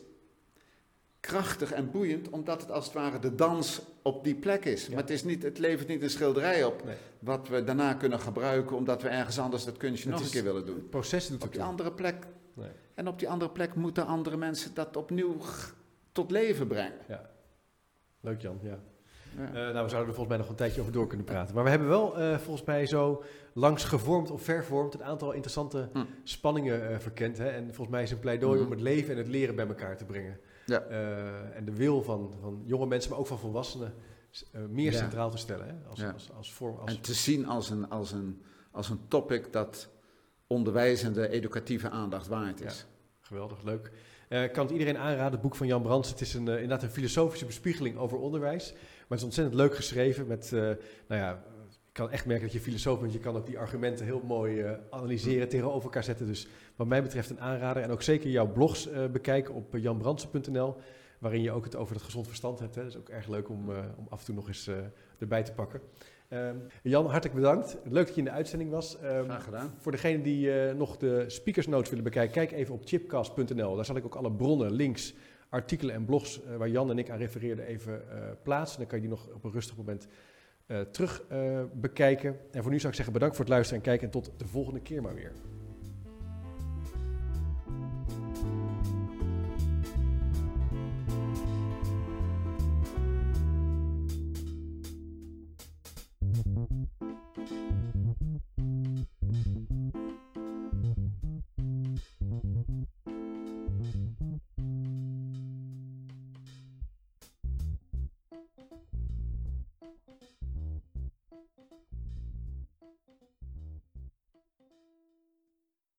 krachtig en boeiend, omdat het als het ware de dans op die plek is. Maar het, is niet, het levert niet een schilderij op, Nee. wat we daarna kunnen gebruiken, omdat we ergens anders dat kunstje Het nog een keer willen doen. Het proces doet Op die andere plek. Nee. En op die andere plek moeten andere mensen dat opnieuw tot leven brengen. Leuk Jan, ja. Ja. Eh, nou, we zouden er volgens mij nog een tijdje over door kunnen praten. Maar we hebben wel eh, volgens mij zo langs gevormd of vervormd een aantal interessante Hm. spanningen eh, verkend. Hè? En volgens mij is een pleidooi Mhm. om het leven en het leren bij elkaar te brengen. Ja. En de wil van, van jonge mensen, maar ook van volwassenen, meer Ja. centraal te stellen. Hè? Als, Ja. als, als vorm, als, En te zien als een, als, een, als een topic dat onderwijzende, educatieve aandacht waard is. Geweldig, leuk. Eh, Ik kan het iedereen aanraden, het boek van Jan Brands. Het is een, eh, inderdaad een filosofische bespiegeling over onderwijs. Maar het is ontzettend leuk geschreven met, eh, nou ja, ik kan echt merken dat je filosoof bent. Je kan ook die argumenten heel mooi eh, analyseren, tegenover elkaar zetten. Dus wat mij betreft een aanrader. En ook zeker jouw blogs eh, bekijken op eh, janbrandsen.nl, waarin je ook het over het gezond verstand hebt. Hè. Dat is ook erg leuk om, eh, om af en toe nog eens eh, erbij te pakken. Ehm, Jan, hartelijk bedankt. Leuk dat je in de uitzending was. Ehm, Graag gedaan. voor degenen die eh, nog de speakers notes willen bekijken, kijk even op chipcast.nl. Daar zal ik ook alle bronnen, links, artikelen en blogs eh, waar Jan en ik aan refereerden even eh, plaatsen. Dan kan je die nog op een rustig moment terug bekijken. En voor nu zou ik zeggen bedankt voor het luisteren en kijken en tot de volgende keer maar weer.